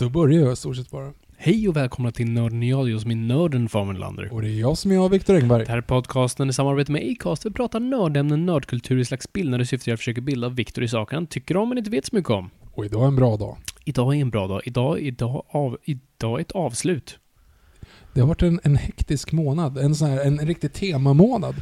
Då börjar jag i stort sett bara. Hej och välkomna till Nörden jag, jag som är nörden Fabian Lander. Och det är jag som är jag, Viktor Engberg. Det här är podcasten i samarbete med Acast. Vi pratar nördämnen, nördkultur i slags bildande syfte. Jag försöker bilda Viktor i saker han tycker om men inte vet så mycket om. Och idag är en bra dag. Idag är en bra dag. Idag, idag, av, idag är ett avslut. Det har varit en, en hektisk månad. En sån här, en riktig temamånad.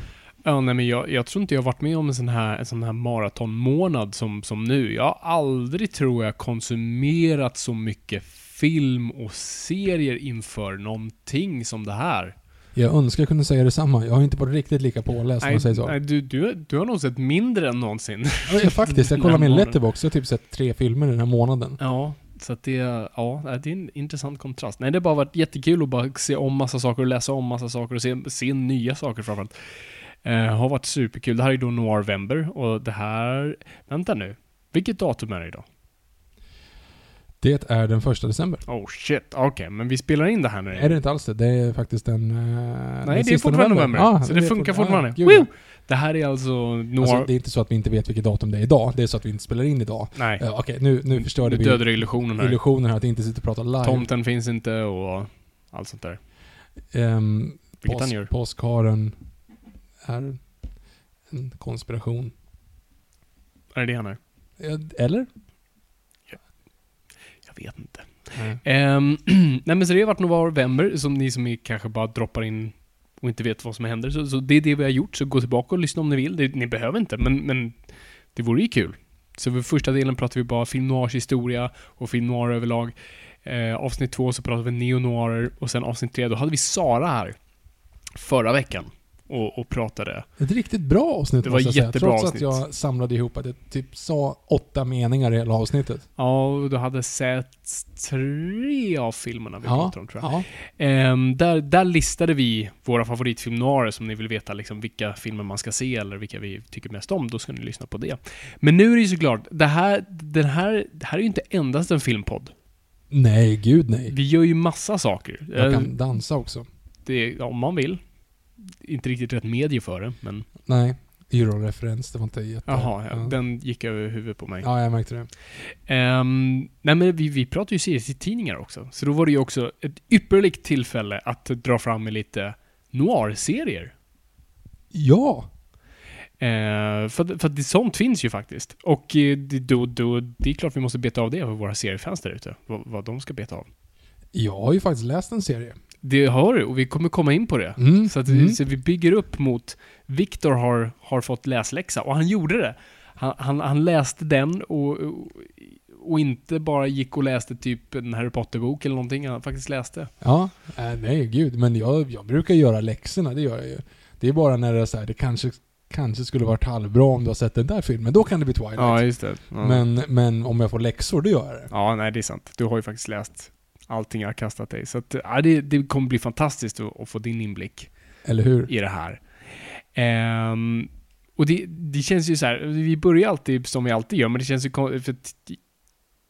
Ja, nej men jag, jag tror inte jag har varit med om en sån här, en sån här maratonmånad som, som nu. Jag har aldrig, tror jag, konsumerat så mycket film och serier inför någonting som det här. Jag önskar jag kunde säga detsamma. Jag har inte varit riktigt lika påläst om man säger så. nej du, du, du har nog sett mindre än någonsin. Ja, faktiskt. Jag kollar min letterbox. Jag har typ sett tre filmer den här månaden. Ja, så att det, ja, det är en intressant kontrast. Nej, det har bara varit jättekul att bara se om massa saker och läsa om massa saker och se, se nya saker framförallt. Eh, har varit superkul. Det här är då Noirvember och det här, vänta nu. Vilket datum är det idag? Det är den första december. Oh shit, okej, men vi spelar in det här nu. Är det inte alls det? Det är faktiskt den... eh, Nej, den det är fortfarande november. Ja, så det, är funkar fort- fortfarande. Woo! Det här är alltså Noir... Alltså, det är inte så att vi inte vet vilket datum det är idag. Det är så att vi inte spelar in idag. Nej. Ja, Okej, nu, nu förstörde nu vi dödar illusionen här. illusionen här att inte sitta och prata live. Tomten finns inte och allt sånt där. Um, Vilket han gör. Påskharen är en konspiration. Är det det han är? Ja, Eller? Jag vet inte. Nej. Ehm, nej men så det har varit november, som ni som är kanske bara droppar in och inte vet vad som händer. Så, så det är det vi har gjort, så gå tillbaka och lyssna om ni vill. Det, ni behöver inte, men, men det vore ju kul. Så för första delen pratar vi bara film noirs historia och film noir överlag. Eh, avsnitt två så pratar vi neo-noirer och sen avsnitt tre, då hade vi Sara här förra veckan och, och pratade. Ett riktigt bra avsnitt Det var måste jag säga. jättebra Trots avsnitt. att jag samlade ihop att jag typ sa åtta meningar i hela avsnittet. Ja, och du hade sett tre av filmerna vi Ja, pratade om tror jag. ja. Ehm, där, där listade vi våra favoritfilm noirer, som ni vill veta liksom vilka filmer man ska se eller vilka vi tycker mest om. Då ska ni lyssna på det. Men nu är det ju såklart, det här, den här, det här är ju inte endast en filmpodd. Nej, gud nej. Vi gör ju massa saker. Jag kan dansa också. det, om man vill. Inte riktigt rätt medie för det, men... Nej, Euro-referens. Det var inte jätte... Jaha, ja, den gick över huvudet på mig. Ja, jag märkte det. Ehm, nej men vi, vi pratar ju serietidningar också. Så då var det ju också ett ypperligt tillfälle att dra fram med lite noir-serier. Ja! Eh, för, för att det, sånt finns ju faktiskt. Och eh, det, då, då, det är klart vi måste beta av det för våra seriefans där ute. Vad, vad de ska beta av. Jag har ju faktiskt läst en serie. Det har du, och vi kommer komma in på det. Mm, Så, att vi, mm. så vi bygger upp mot... Viktor har, har fått läsläxa, och han gjorde det. Han, han, han läste den och, och, inte bara gick och läste typ en Harry Potter-bok eller någonting. Han faktiskt läste. Ja, äh, nej gud. Men jag, jag brukar göra läxorna, det gör jag ju. Det är bara när det är så här, det kanske, kanske skulle varit halvbra om du har sett den där filmen. Då kan det bli Twilight. just det. Ja. Men, men om jag får läxor, då gör jag det. Ja, nej det är sant. Du har ju faktiskt läst allting jag har kastat dig. Så att, ja, det, det kommer bli fantastiskt att, att få din inblick Eller hur? i det här. Ehm, och det, det känns ju så här, vi börjar alltid som vi alltid gör, men det känns ju för att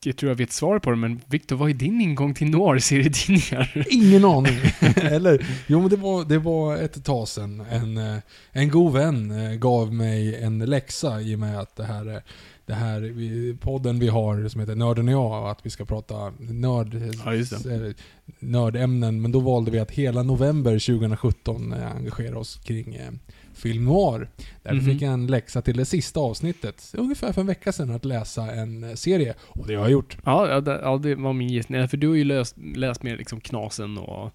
jag tror jag vet svaret på det, men Victor, vad är din ingång till noir-serietidningar? Ingen aning. Eller, jo men det var, det var ett tag sedan. En, eh, en god vän eh, gav mig en läxa i och med att det här, eh, det här vi- podden vi har som heter Nörden och jag, att vi ska prata nörd, Ja, eh, nördämnen. Men då valde vi att hela november 2017 eh, engagera oss kring eh, film noir. Därför Mhm. fick jag en läxa till det sista avsnittet, ungefär för en vecka sedan, att läsa en eh, serie. Och det har jag gjort. Ja, det, ja, det var min gissning. För du har ju läst, läst mer liksom Knasen och mm,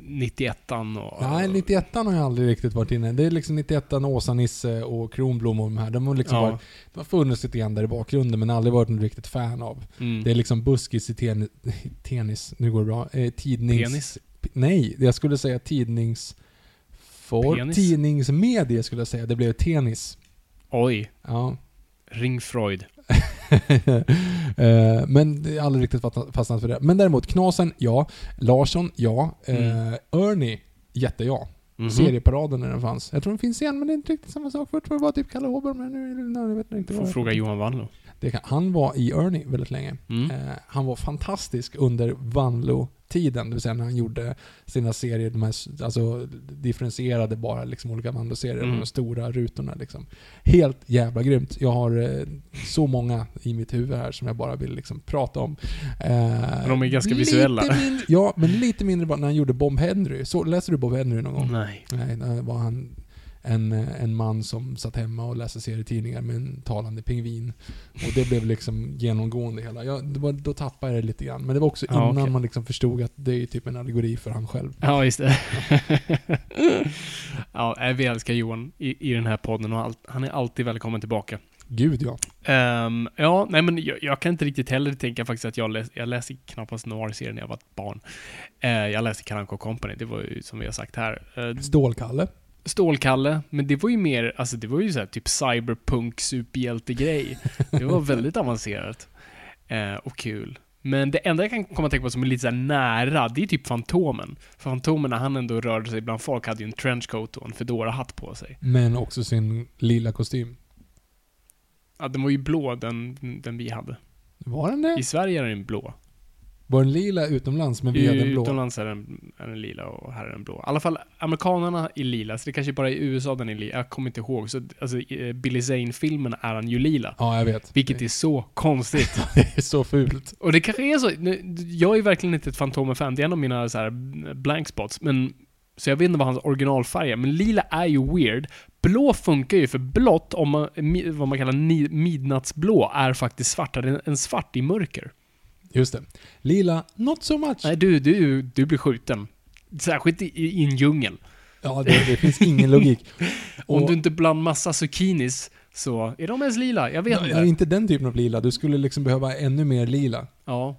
91an och... Nej, 91 har jag aldrig riktigt varit inne. Det är liksom 91 Åsa-Nisse och Kronblom och de här. De har liksom Ja. varit, de har funnits lite grann där i bakgrunden men aldrig varit något riktigt fan av. Mm. Det är liksom buskis i ten, tennis, nu går det bra. Eh, tidnings... Penis? Nej, jag skulle säga tidnings... For, Penis? tidningsmedie skulle jag säga. Det blev tennis. Oj. Ja. Ring Freud. Eh, men det är aldrig riktigt fastnat- för det. Men däremot Knasen, ja. Larsson, ja. Eh, Mm. Ernie, jätte ja. Mhm. Serieparaden när den fanns. Jag tror den finns igen, men det är inte riktigt samma sak. Förut var det bara typ Kalle Åberg, men nu nej, jag vet inte Får fråga Johan. Det kan, han var i Ernie väldigt länge. Mm. Eh, han var fantastisk under Vanlo-tiden, det vill säga när han gjorde sina serier, de här, alltså differentierade bara liksom olika Vanlo-serier, Mm. de stora rutorna liksom. Helt jävla grymt. Jag har eh, så många i mitt huvud här som jag bara vill liksom prata om. Eh, de är ganska visuella. Mindre, ja, men lite mindre bara när han gjorde Bob Henry. Så, läser du Bob Henry någon gång? Nej. Nej, var han en, eh, en man som satt hemma och läste serietidningar med en talande pingvin. Och det blev liksom genomgående hela. Ja, det var, då tappade jag det lite grann. Men det var också Ja, innan okej. man liksom förstod att det är typ en allegori för han själv. Ja, just det. ja, nej, vi älskar Johan i, i den här podden och allt, han är alltid välkommen tillbaka. Gud ja. Ehm, ja, nej men jag, jag kan inte riktigt heller tänka faktiskt att jag läste, jag läste knappast noir-serien när jag var barn. Eh, jag läste Karanko Company, det var ju som vi har sagt här. Uh, Stålkalle. Stålkalle, men det var ju mer, alltså det var ju så här typ cyberpunk superhjälte-grej. Det var väldigt avancerat. Eh, och kul. Men det enda jag kan komma att tänka på som är lite så nära, det är typ Fantomen. För Fantomen när han ändå rörde sig bland folk hade ju en trenchcoat och en Fedora-hatt på sig. Men också sin lila kostym. Ja, den var ju blå, den, den vi hade. Var den det? I Sverige är den blå. Var den lila utomlands men vi hade en blå? Utomlands är den, är den lila och här är den blå. I alla fall, amerikanerna är lila, så det kanske bara är i USA den är lila. Jag kommer inte ihåg. Så, alltså, i Billy Zane-filmen är han ju lila. Ja, jag vet. Vilket är så konstigt. Det är så fult. Och det kanske är så. nu- Jag är verkligen inte ett Fantomen-fan. Det är en av mina så här blank spots. Men, så jag vet inte vad hans originalfärg är. Men lila är ju weird. Blå funkar ju, för blått, om man, vad man kallar midnattsblå, är faktiskt svart. Det är en svart i mörker. Just det. Lila, not so much. Nej, du, du, du blir skjuten. Särskilt i, i en djungel. Ja, det, det finns ingen logik. Om Och- du inte bland massa zucchinis, så är de ens lila? Jag vet inte. inte den typen av lila. Du skulle liksom behöva ännu mer lila. Ja.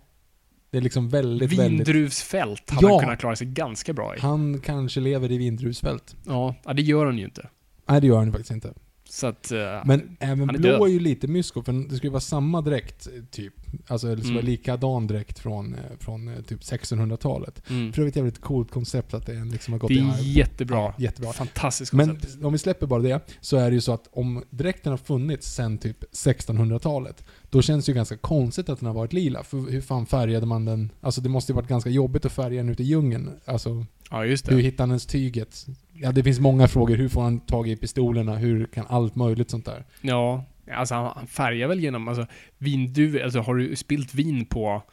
Det är liksom väldigt, väldigt... Vindruvsfält hade Ja. han kunnat klara sig ganska bra i. Han kanske lever i vindruvsfält. Ja, ja, det gör han ju inte. Nej, det gör han faktiskt inte. Så att... eh, Men även är blå död. är ju lite mysko, för det skulle vara samma dräkt, typ. Alltså, det skulle Mm. vara likadan dräkt från, eh, från eh, typ 1600-talet. mm. För övrigt jävligt coolt koncept att det är liksom har gått Det i är arv. jättebra. Ja, jättebra. Fantastiskt Men koncept. om vi släpper bara det, så är det ju så att om dräkten har funnits sen typ 1600-talet, då känns det ju ganska konstigt att den har varit lila. För hur fan färgade man den? Alltså det måste ju varit ganska jobbigt att färga den ute i djungeln. Alltså, ja, just det. hur hittar han ens tyget? Ja, det finns många frågor. Hur får han tag i pistolerna? Hur kan allt möjligt sånt där? Ja, alltså han, han färgar väl genom, alltså vinduvor, alltså har du spilt vin på,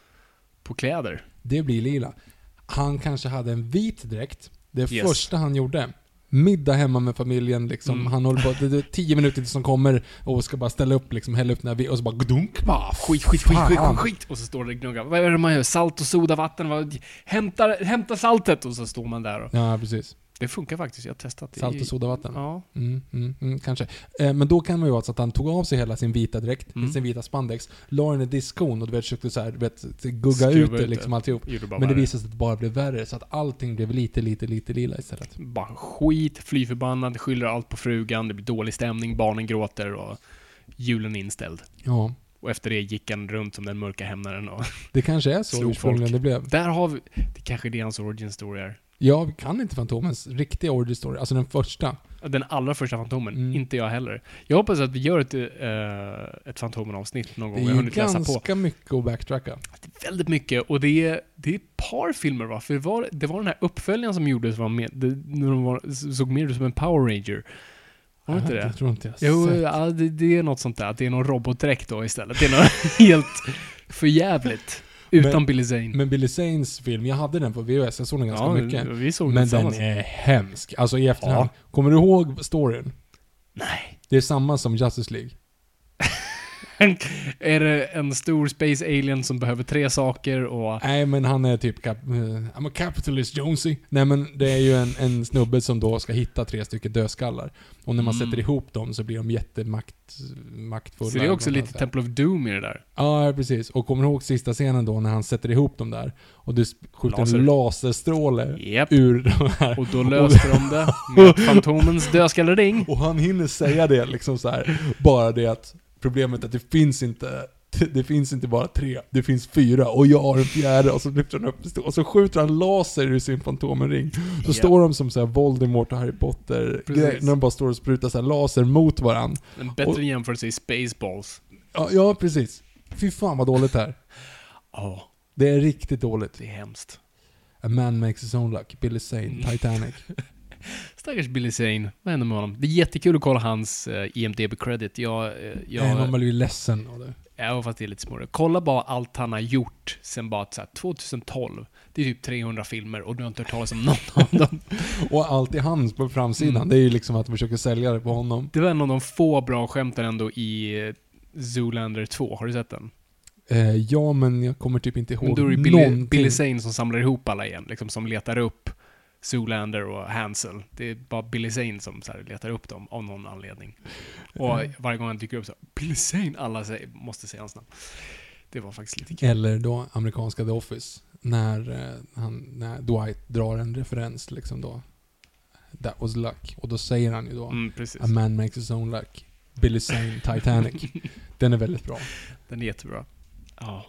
på kläder? Det blir lila. Han kanske hade en vit dräkt. Det Yes. första han gjorde. Middag hemma med familjen liksom. Mm. Han håller på, det det är tio minuter tills de kommer och ska bara ställa upp liksom, hälla upp den här vi- och så bara gdunk. Ah, Skit, skit, skit, skit, skit, skit! Och så står det och gnuggar. Vad är det man gör? Salt och soda, vatten, vad, hämta, hämta saltet! Och så står man där och... Ja, precis. Det funkar faktiskt, jag har testat det. Salt och sodavatten. Ja. Mm, mm, mm, kanske. Eh, men då kan man ju vara så att han tog av sig hela sin vita dräkt, Mm. sin vita spandex, la den i diskon och du vet, försökte så här, du vet, gugga ut det det. liksom alltihop. Bara Men det visade sig att det bara blev värre, så att allting blev lite, lite, lite lila istället. Bara skit, fly förbannad, skyller allt på frugan, det blir dålig stämning, barnen gråter och julen är inställd. Ja, Och efter det gick han runt som den mörka hämnaren och... det kanske är så ursprungligen det blev. Där har vi... Det kanske är det hans origin story är. Jag kan inte Fantomens riktiga origin story, alltså den första. Den allra första Fantomen. Mm. Inte jag heller. Jag hoppas att vi gör ett, äh, ett Fantomen-avsnitt någon gång. Det är ju ganska mycket att backtracka. Väldigt mycket. Och det är, det är ett par filmer va? För det var, det var den här uppföljaren som gjordes var med, det, när de var, såg mer ut som en Power Ranger. Var det inte det? Jag tror inte jag Jo, sett. ja, det, det är något sånt där. Att det är någon robotdräkt då istället. Det är något helt förjävligt. Utan Men- Billy Zane. Men Billy Zanes film, jag hade den på VHS, jag såg den ganska ja, mycket. vi såg den Men den är hemsk. Alltså i efterhand. Kommer du ihåg storyn? Nej. Det är samma som Justice League. Är det en stor space alien som behöver tre saker och... Nej men han är typ cap- eh, I'm a capitalist Jonesy. Nej men det är ju en, en snubbe som då ska hitta tre stycken dödskallar. Och när man Mm. sätter ihop dem så blir de jättemakt, maktfulla. Så det är också lite man Temple of Doom i det där. Ja, precis. Och kommer du ihåg sista scenen då när han sätter ihop dem där? Och det skjuter Laser. en laserstråle Japp. ur de här. Och då löste de det med Fantomens dödskallering. Och han hinner säga det liksom så här. Bara det att problemet är att det finns inte det finns inte bara tre, det finns fyra och jag har en fjärde och så lyfter han upp pistol och så skjuter han laser ur sin Fantomenring. Så Ja. står de som så här Voldemort och Harry Potter grejer, när de bara står och sprutar så här laser mot varandra. En bättre Och- jämförelse i Spaceballs. Ja, ja, precis. Fy fan vad dåligt det är. Ja, Det är riktigt dåligt. det är hemskt. A man makes his own luck, Billy Zane, Mm. Titanic. Stackars Billy Zane. Vad hände med honom? Det är jättekul att kolla hans uh, IMDB-credit. Jag, eh, Jag, jag, man blir ledsen av det. Ja, fast det är lite småre. Kolla bara allt han har gjort sen bara så här, 2012. Det är typ 300 filmer och du har inte hört talas om någon av dem. Och allt i hans på framsidan, Mm. det är ju liksom att de försöker sälja det på honom. Det var en av de få bra skämten ändå i eh, Zoolander 2. Har du sett den? Eh, ja, men jag kommer typ inte Men ihåg då är det Billy, någonting. Billy Zane som samlar ihop alla igen. Liksom som letar upp Zoolander och Hansel. Det är bara Billy Zane som så letar upp dem av någon anledning. Och Mm. varje gång han dyker upp så Billy Zane, alla säger, måste säga hans namn. Det var faktiskt lite kul. Eller då amerikanska The Office. När, eh, han, när Dwight drar en referens liksom då. That was luck. Och då säger han ju då Mm. A man makes his own luck. Billy Zane, Titanic. Den är väldigt bra. Den är jättebra. Ja.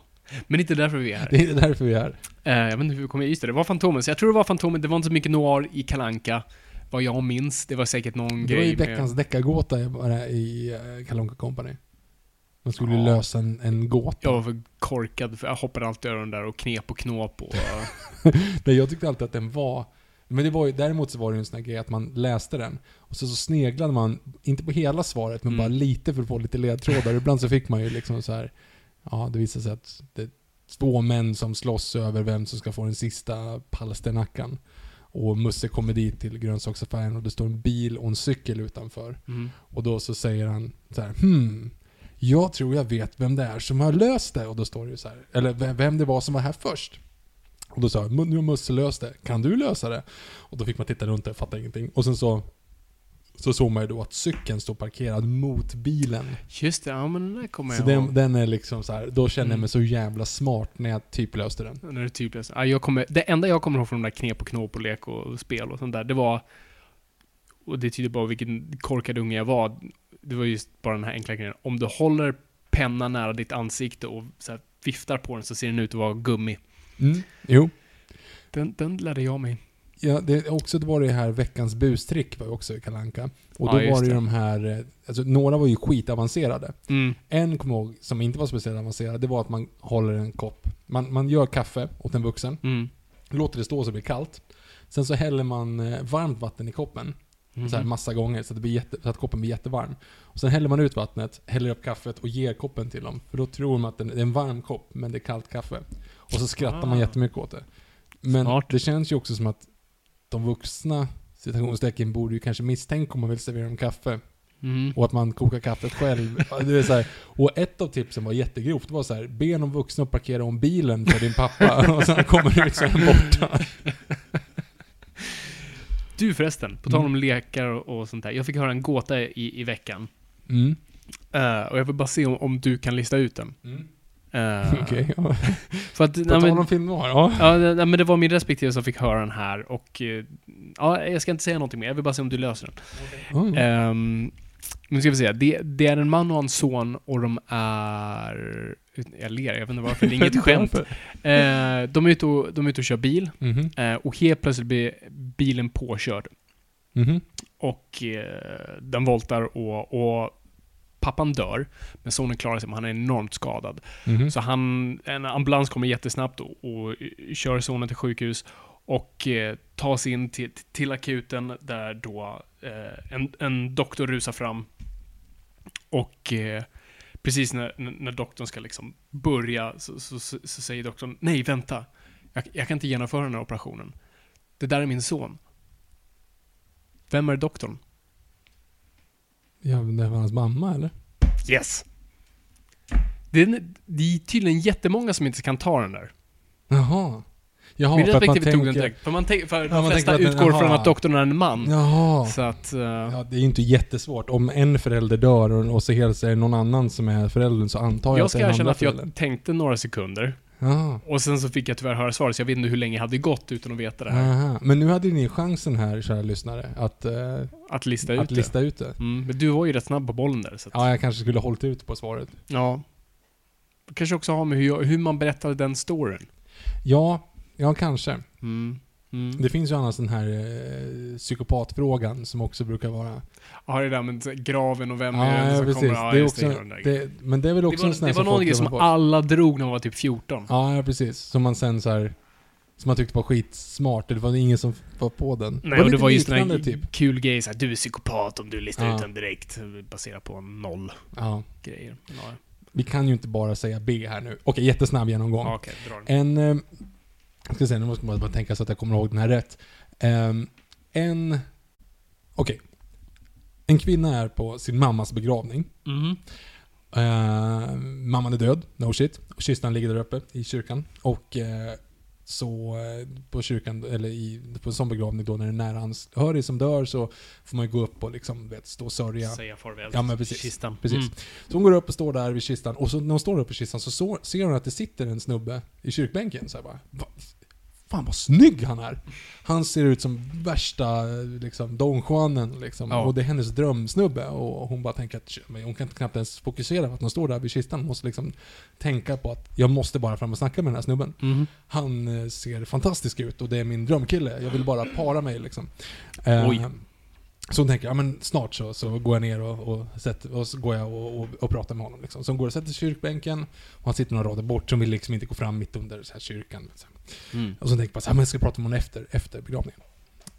Men inte därför vi är här. Det är därför vi är här. Eh, jag vet inte hur vi kommer... Just det, det var Fantomen. Så jag tror det var Fantomen. Det var inte så mycket noir i Kalanka Vad jag minns. Det var säkert någon Det var ju grej veckans deckargåta i- bara i uh, Kalle Anka Company. Man skulle Ja. lösa en, en gåta. Jag var för korkad, för jag hoppade alltid över den där och knep och knåp och... Nej, jag tyckte alltid att den var... Men det var ju, däremot så var det ju en sån här grej att man läste den. Och så, så sneglade man, inte på hela svaret, men Mm. bara lite för att få lite ledtrådar. Ibland så fick man ju liksom så här. Ja, det visade sig att det är två män som slåss över vem som ska få den sista palsternackan. Och Musse kommer dit till grönsaksaffären och det står en bil och en cykel utanför. Mm. Och då så säger han så här, hmm, jag tror jag vet vem det är som har löst det. Och då står det ju så här, eller vem- det var som var här först. Och då sa jag, nu har Musse löst det, kan du lösa det? Och då fick man titta runt där, fatta ingenting. Och sen så, så såg man ju då att cykeln står parkerad mot bilen. Just det, ja men den där kommer Så jag ihåg. den, den är liksom så här, då känner jag Mm. mig så jävla smart när jag typ löste den. Den är typ ja, jag kommer, Det enda jag kommer ihåg från de där knep och knåp och lek och spel och sånt där, det var... Och det tyder bara vilken korkad unge jag var. Det var just bara den här enkla grejen. Om du håller pennan nära ditt ansikte och så här viftar på den så ser den ut att vara gummi. Mm. Jo. Den, den lärde jag mig. Ja, det också det var det här veckans bustrick var också i Kalle Anka. Och då Ja, var det ju de här, eh, alltså några var ju skitavancerade. Mm. En kom ihåg, som inte var speciellt avancerad, det var att man håller en kopp. Man, man gör kaffe åt en vuxen, Mm. låter det stå så det blir kallt. Sen så häller man eh, varmt vatten i koppen, Mhm. så här massa gånger, så att, det blir jätte, så att koppen blir jättevarm. Och sen häller man ut vattnet, häller upp kaffet och ger koppen till dem. För då tror man att det är en varm kopp, men det är kallt kaffe. Och så skrattar man Ah. jättemycket åt det. Men Smart. det känns ju också som att de vuxna, citationstecken, borde ju kanske misstänka om man vill servera dem kaffe. Mm. Och att man kokar kaffet själv. Det är så här. Och ett av tipsen var jättegrovt. Det var så här, be någon vuxen att parkera om bilen för din pappa. och sen kommer du ut så är den borta. Du förresten, på tal om Mm. lekar och, och sånt där. Jag fick höra en gåta i, i veckan. Mm. Eh, och jag vill bara se om, om du kan lista ut den. Eh, Okej, ja. För att, På tal om film noir, ja. ja, nej, men det var min respektive som fick höra den här och... eh, ja, jag ska inte säga någonting mer. Jag vill bara se om du löser den. Mm. Ehm, nu ska vi se. Det, det är en man och en son och de är... Jag ler, jag vet inte varför. Det är inget skämt. Eh, de, är ute och, de är ute och kör bil Mhm. eh, och helt plötsligt blir bilen påkörd. Mhm. Och eh, den voltar och, och pappan dör. Men sonen klarar sig, men han är enormt skadad. Mhm. Så han, en ambulans kommer jättesnabbt och, och kör sonen till sjukhus och eh, tar sig in till, till akuten där då eh, en, en doktor rusar fram och eh, precis när, när när doktorn ska liksom börja så, så, så, så säger doktorn Nej, vänta. Jag, jag kan inte genomföra den här operationen. Det där är min son. Vem är doktorn? Ja, det var hans mamma eller? Yes! Det är, det är tydligen jättemånga som inte kan ta den där. Jaha. Jaha, Min för att man respektive tog den tänker... direkt. För, man tänk, för Ja, de man flesta tänker den- utgår jaha. från att doktorn är en man. Jaha. Så att... eh, Ja, det är inte jättesvårt. Om en förälder dör och, och så helt är det någon annan som är föräldern så antar jag, jag att det ska är den erkänna andra att jag tänkte några sekunder. Jaha. Och sen så fick jag tyvärr höra svaret, så jag vet inte hur länge jag hade gått utan att veta det här. Aha. Men nu hade ni chansen här, kära lyssnare, att, eh, Att lista ut att det. lista ut det. Mm, men du var ju rätt snabb på bollen där. Så att, Ja, jag kanske skulle ha hållit ut på svaret. ja. Kanske också har med hur, jag, hur man berättar den storyn. Ja, ja kanske. Mm. Mm. Det finns ju annars den här eh, psykopatfrågan som också brukar vara... Ja, det där med graven och vem är Ja, det ja som precis. kommer? Ja, det är också, det, det, men det är väl Det också var, en sån det var någonting glömmer som alla drog när man var typ 14. Ja, ja, precis. Som man sen så här... Som man tyckte var skitsmart. Det var ingen som var på den. Nej, och det var just den typ. kul grej såhär, du är psykopat om du listar Ja. ut den direkt. Baserat på noll Ja. grejer. Ja, Vi kan ju inte bara säga B här nu. Okej, jättesnabb genomgång. den. En... Eh, jag ska se, nu måste man bara tänka så att jag kommer ihåg den här rätt. Ehm, en... Okej. En kvinna är på sin mammas begravning. Mhm. Eh, mamman är död, no shit. Och kistan ligger där uppe i kyrkan. Och eh, så eh, på kyrkan, eller i, på en sån begravning då när det är nära anhörig som dör så får man ju gå upp och liksom, vet, stå och sörja. Säga farväl Ja, men precis. kistan. Precis. Mm. Så hon går upp och står där vid kistan och så när hon står där uppe i kistan så, så ser hon att det sitter en snubbe i kyrkbänken. Så här bara, "Va- Fan vad snygg han är! Han ser ut som värsta liksom, Don Juanen liksom. Ja. Och det är hennes drömsnubbe. Och hon bara tänker att men hon kan knappt ens fokusera på att hon står där vid kistan. Hon måste liksom tänka på att jag måste bara fram och snacka med den här snubben. Mhm. Han eh, ser fantastisk ut och det är min drömkille. Jag vill bara para mig liksom. Eh, Oj. Så hon tänker, ja men snart så, så går jag ner och, och, sätter, och så går jag och, och, och pratar med honom. Liksom. Så hon går och sätter sig i kyrkbänken och han sitter några rader bort, så hon vill liksom inte gå fram mitt under så här kyrkan. Liksom. Mm. Och så tänker bara så här, men jag ska prata med honom efter, efter begravningen.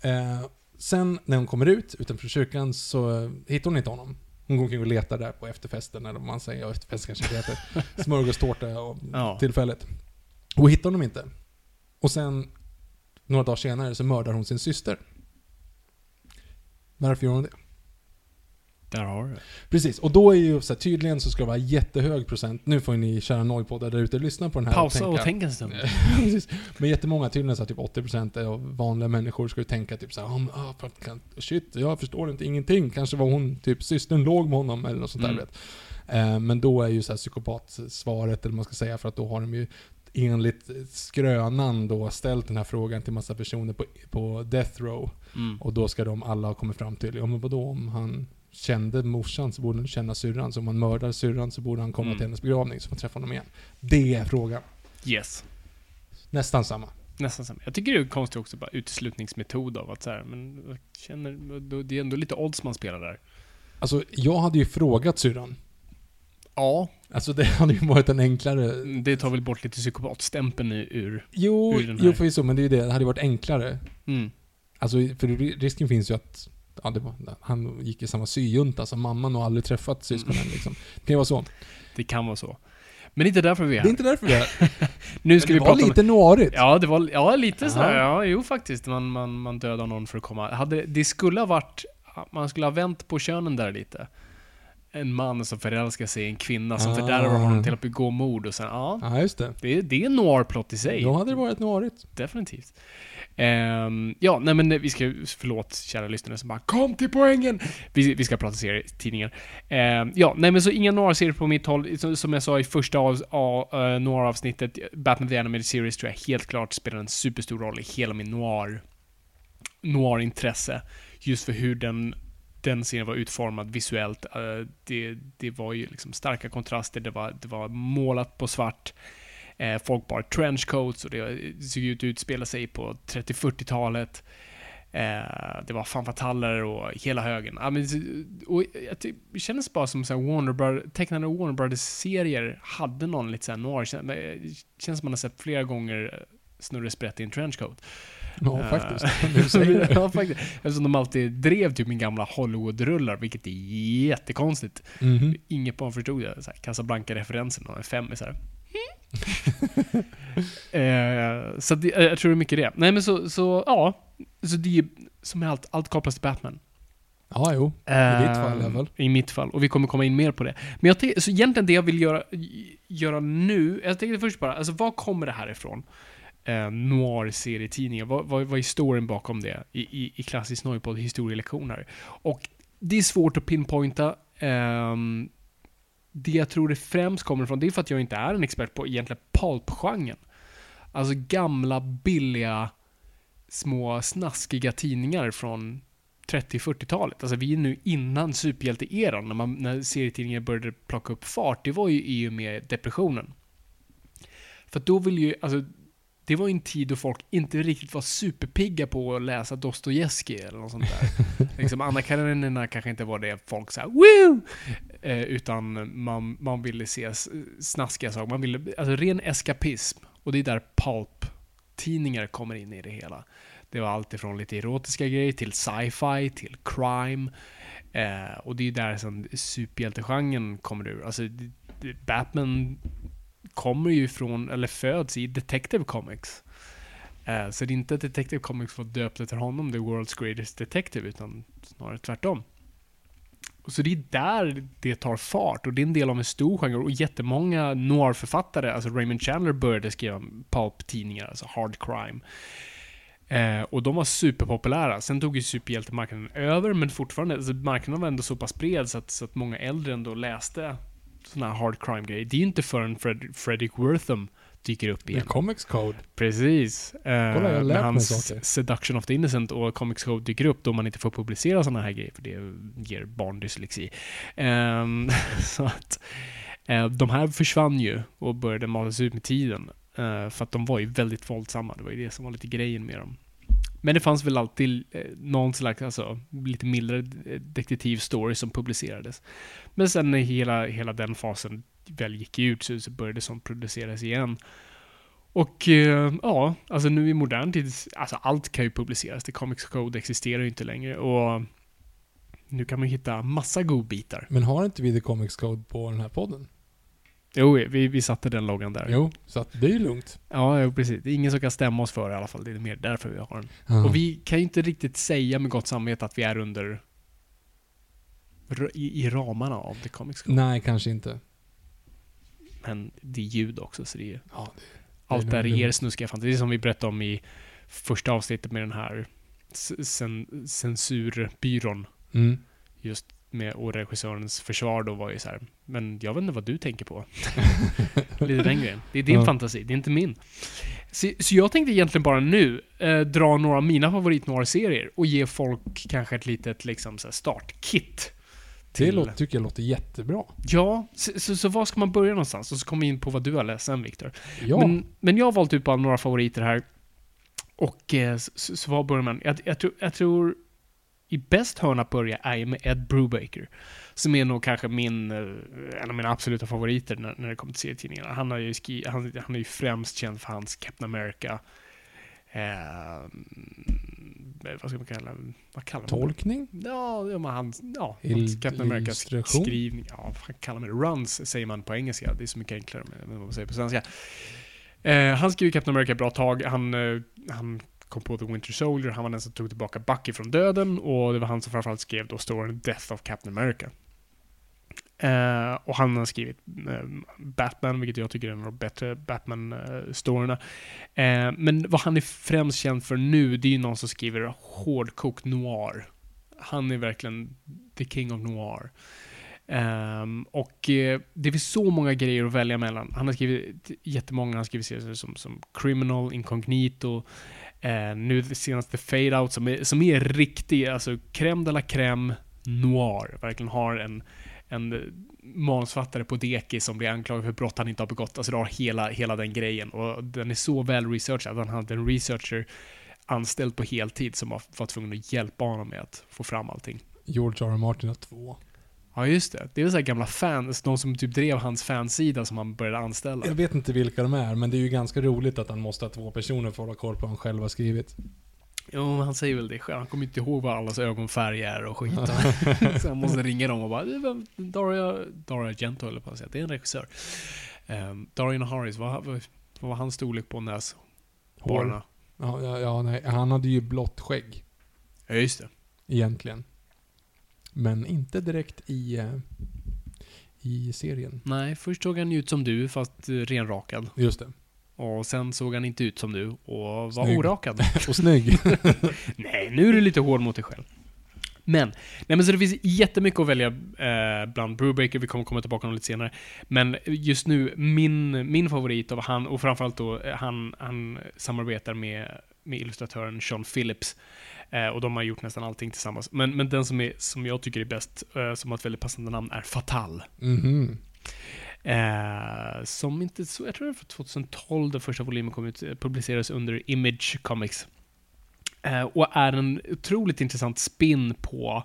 Eh, sen när hon kommer ut utanför kyrkan så hittar hon inte honom. Hon går omkring och letar där på efterfesten, eller vad man säger, ja efterfest kanske det heter. Smörgåstårta och Ja. tillfället. Och hittar honom inte. Och sen, några dagar senare, så mördar hon sin syster. Varför gör hon det? Där har du. Precis, och då är ju så här, tydligen så ska det vara jättehög procent. Nu får ni kära nojpoddar där ute lyssna på den här Pausa och tänka. tänk en stund. Precis. Men jättemånga, tydligen så här, typ 80% av vanliga människor ska ju tänka typ oh, för att kan, shit, jag förstår inte ingenting. Kanske var hon, typ systern låg med honom eller något sånt där Mm. vet. Eh, men då är ju så här psykopatsvaret, eller vad man ska säga, för att då har de ju enligt skrönan då ställt den här frågan till massa personer på, på death row. Mm. Och då ska de alla ha kommit fram till, ja men vadå om han kände morsan så borde han känna syrran. Så om han mördar syrran så borde han komma Mm. till hennes begravning så får man träffa honom igen. Det är frågan. Yes. Nästan samma. Nästan samma. Jag tycker det är konstigt också, bara uteslutningsmetod av att så här, men jag känner, det är ändå lite odds man spelar där. Alltså, jag hade ju frågat syrran. Ja. Alltså det hade ju varit en enklare... Det tar väl bort lite psykopatstämpeln ur... Jo, Ur den här. jo förvisso, men det är ju det. Det hade ju varit enklare. Mm. Alltså, för risken finns ju att ja, var, han gick i samma syjunta som mamman och aldrig träffat syskonen liksom. Det kan ju vara så. Det kan vara så. Men det är inte därför vi är Det är här. inte därför vi är här. Nu ska vi det var prata om... lite noirigt. Ja, det var, ja lite Ja. sådär. Ja, jo faktiskt. Man, man, man dödar någon för att komma. Hade, det skulle ha varit... Man skulle ha vänt på könen där lite. En man som förälskar sig i en kvinna som Ah. fördärvar honom till att begå mord och sen, ja. Ja, just det. Det, är- det är en noir-plott i sig. Då hade det varit noirigt. Definitivt. Ehm, ja, nej men eh, vi ska, förlåt kära lyssnare som bara Kom till poängen! Vi, vi ska prata serietidningar. Ehm, ja, nej men så inga noir-serier på mitt håll. Som, som jag sa i första av, av, uh, noir-avsnittet, Batman the Animated Series tror jag helt klart spelar en superstor roll i hela min noir, noir-intresse. Just för hur den den serien var utformad visuellt. Uh, det, det var ju liksom starka kontraster, det var, det var målat på svart. Eh, folk bar trenchcoats och det såg ut att utspela sig på 30-40-talet. Eh, det var fanfataller och hela högen. Ja, men, och det kändes bara som så här Warner Brothers, tecknade Warner Brothers-serier hade någon lite såhär noir. Det känns som man har sett flera gånger Snurre Sprätt i en trenchcoat. Ja, Eh, faktiskt. Ja, faktiskt. Eftersom de alltid drev typ min gamla Hollywood-rullar, vilket är jättekonstigt. Mhm. Inget barn förstod det. Casablanca-referensen och en femmisar. eh, så det, jag tror det är mycket det. Nej men så, så ja. Så det är som med allt, allt kopplas till Batman. Ja, jo. I ditt fall i alla fall. I mitt fall. Och vi kommer komma in mer på det. Men jag tänker, så egentligen det jag vill göra, göra nu, jag tänkte först bara, alltså var kommer det här ifrån? Eh, noir-serietidningar, vad, vad, vad är storyn bakom det? I, i, i klassisk Noipod historielektioner. Och det är svårt att pinpointa. ehm, det jag tror det främst kommer ifrån, det är för att jag inte är en expert på egentligen pulp-genren. Alltså gamla, billiga, små, snaskiga tidningar från 30-40-talet. Alltså vi är nu innan superhjälte-eran, när, man, när serietidningar började plocka upp fart. Det var ju i och med depressionen. För att då vill ju, alltså, det var en tid då folk inte riktigt var superpigga på att läsa Dostojevskij eller något sånt där. liksom, Anna Karenina kanske inte var det folk såhär woo! Eh, utan man, man ville se snaskiga saker. Man ville, alltså ren eskapism. Och det är där pulp-tidningar kommer in i det hela. Det var allt ifrån lite erotiska grejer till sci-fi, till crime. Eh, och det är där som superhjältegenren kommer ur. Alltså, Batman kommer ju från, eller föds i Detective Comics. Eh, så det är inte att Detective Comics var döpt efter honom, The World's Greatest Detective, utan snarare tvärtom. Och Så det är där det tar fart och det är en del av en stor genre och jättemånga noir-författare, alltså Raymond Chandler började skriva pulp-tidningar, alltså hard crime. Eh, och de var superpopulära. Sen tog ju superhjältemarknaden över, men fortfarande, alltså marknaden var ändå så pass bred så att, så att många äldre ändå läste såna här hard crime-grejer. Det är ju inte förrän Fred, Fredrik Wortham dyker upp igen. Comics Code. Precis. Eh, Kolla, jag när hans. Seduction of the Innocent och Comics Code dyker upp då man inte får publicera sådana här grejer för det ger barn dyslexi. Ehm, så att eh, de här försvann ju och började matas ut med tiden. Eh, för att de var ju väldigt våldsamma. Det var ju det som var lite grejen med dem. Men det fanns väl alltid eh, någon slags, alltså, lite mildare eh, detektivstory som publicerades. Men sen när hela, hela den fasen väl gick ut så, så började sånt produceras igen. Och eh, ja, alltså nu i modern tid, alltså allt kan ju publiceras. The Comics Code existerar ju inte längre och nu kan man hitta massa godbitar. Men har inte vi The Comics Code på den här podden? Jo, vi, vi satte den loggan där. Jo, så att det är ju lugnt. Ja, jo, precis. Det är ingen som kan stämma oss för i alla fall. Det är mer därför vi har den. Ja. Och vi kan ju inte riktigt säga med gott samvete att vi är under i, i ramarna av The Comics Code. Nej, kanske inte. Men det är ljud också, så det är Ja, det, allt det där är är lugnt. er snuskiga fantasi. Det är som vi berättade om i första avsnittet med den här cen- censurbyrån. Mm. Just med och regissörens försvar då var ju så här. Men jag vet inte vad du tänker på. Lite den grejen. Det är din Ja. fantasi, det är inte min. Så, så jag tänkte egentligen bara nu eh, dra några av mina favorit serier och ge folk kanske ett litet liksom, så startkit. Det till- låter, tycker jag låter jättebra. Ja, så, så, så var ska man börja någonstans? Och så kommer vi in på vad du har läst sen, Viktor. Ja. Men, men jag har valt ut bara några favoriter här. Och eh, så, så var börjar man? Jag, jag, tror, jag tror i bäst hörna att börja är med Ed Brubaker. Som är nog kanske min, eh, en av mina absoluta favoriter när, när det kommer till serietidningarna. Han, har ju skri, han, han är ju främst känd för hans Captain America. Eh, vad ska man kalla Vad kallar man det? Tolkning? Ja, ja, men han, ja, hans Captain America illustration? skrivning. Ja, vad kallar man det? Runs säger man på engelska. Det är så mycket enklare med vad man säger på svenska. Eh, han skrev Captain America ett bra tag. Han, eh, han kom på The Winter Soldier. Han var den som tog tillbaka Bucky från döden. Och det var han som framförallt skrev då storyn Death of Captain America. Uh, och han har skrivit uh, Batman, vilket jag tycker är en av de bättre Batman-storyna. Eh, uh, men vad han är främst känd för nu, det är ju någon som skriver hårdkokt noir. Han är verkligen the king of noir. Um, och eh, det finns så många grejer att välja mellan. Han har skrivit jättemånga, han har skrivit serier som, som Criminal, Incognito, eh, nu senaste Fade Out som är, som är riktig, alltså crème de la crème noir. Verkligen har en, en manusförfattare på deki som blir anklagad för brott han inte har begått. Alltså det har hela, hela den grejen. Och den är så väl researchad. Han hade en researcher anställd på heltid som var, var tvungen att hjälpa honom med att få fram allting. George R. R. Martin har två. Ja, just det. Det är väl så här gamla fans, de som typ drev hans fansida som han började anställa. Jag vet inte vilka de är, men det är ju ganska roligt att han måste ha två personer för att hålla koll på vad han själv har skrivit. Jo, han säger väl det själv. Han kommer inte ihåg vad allas ögonfärg är och skit. så han måste ringa dem och bara "Du, vem- Daria, Daria Gento eller på att säga. Det är en regissör. Um, Darian Harris, vad, vad, vad var hans storlek på? Hår. Ja, ja, ja, nej. Han hade ju blått skägg, Ja, just det. egentligen. Men inte direkt i, eh, i serien. Nej, först såg han ut som du, fast eh, renrakad. Just det. Och sen såg han inte ut som du och var Snygg. orakad. Och snygg. Nej, nu är du lite hård mot dig själv. Men, nej men så det finns jättemycket att välja eh, bland Brubaker, vi kommer komma tillbaka om lite senare. Men just nu, min, min favorit av han, och framförallt då, eh, han, han samarbetar med, med illustratören Sean Phillips. Eh, och de har gjort nästan allting tillsammans. Men, men den som, är, som jag tycker är bäst, eh, som har ett väldigt passande namn, är Fatal. Mhm. Eh, som inte så, jag tror det var 2012 den första volymen kom ut, eh, publicerades under Image Comics. Eh, och är en otroligt intressant spin på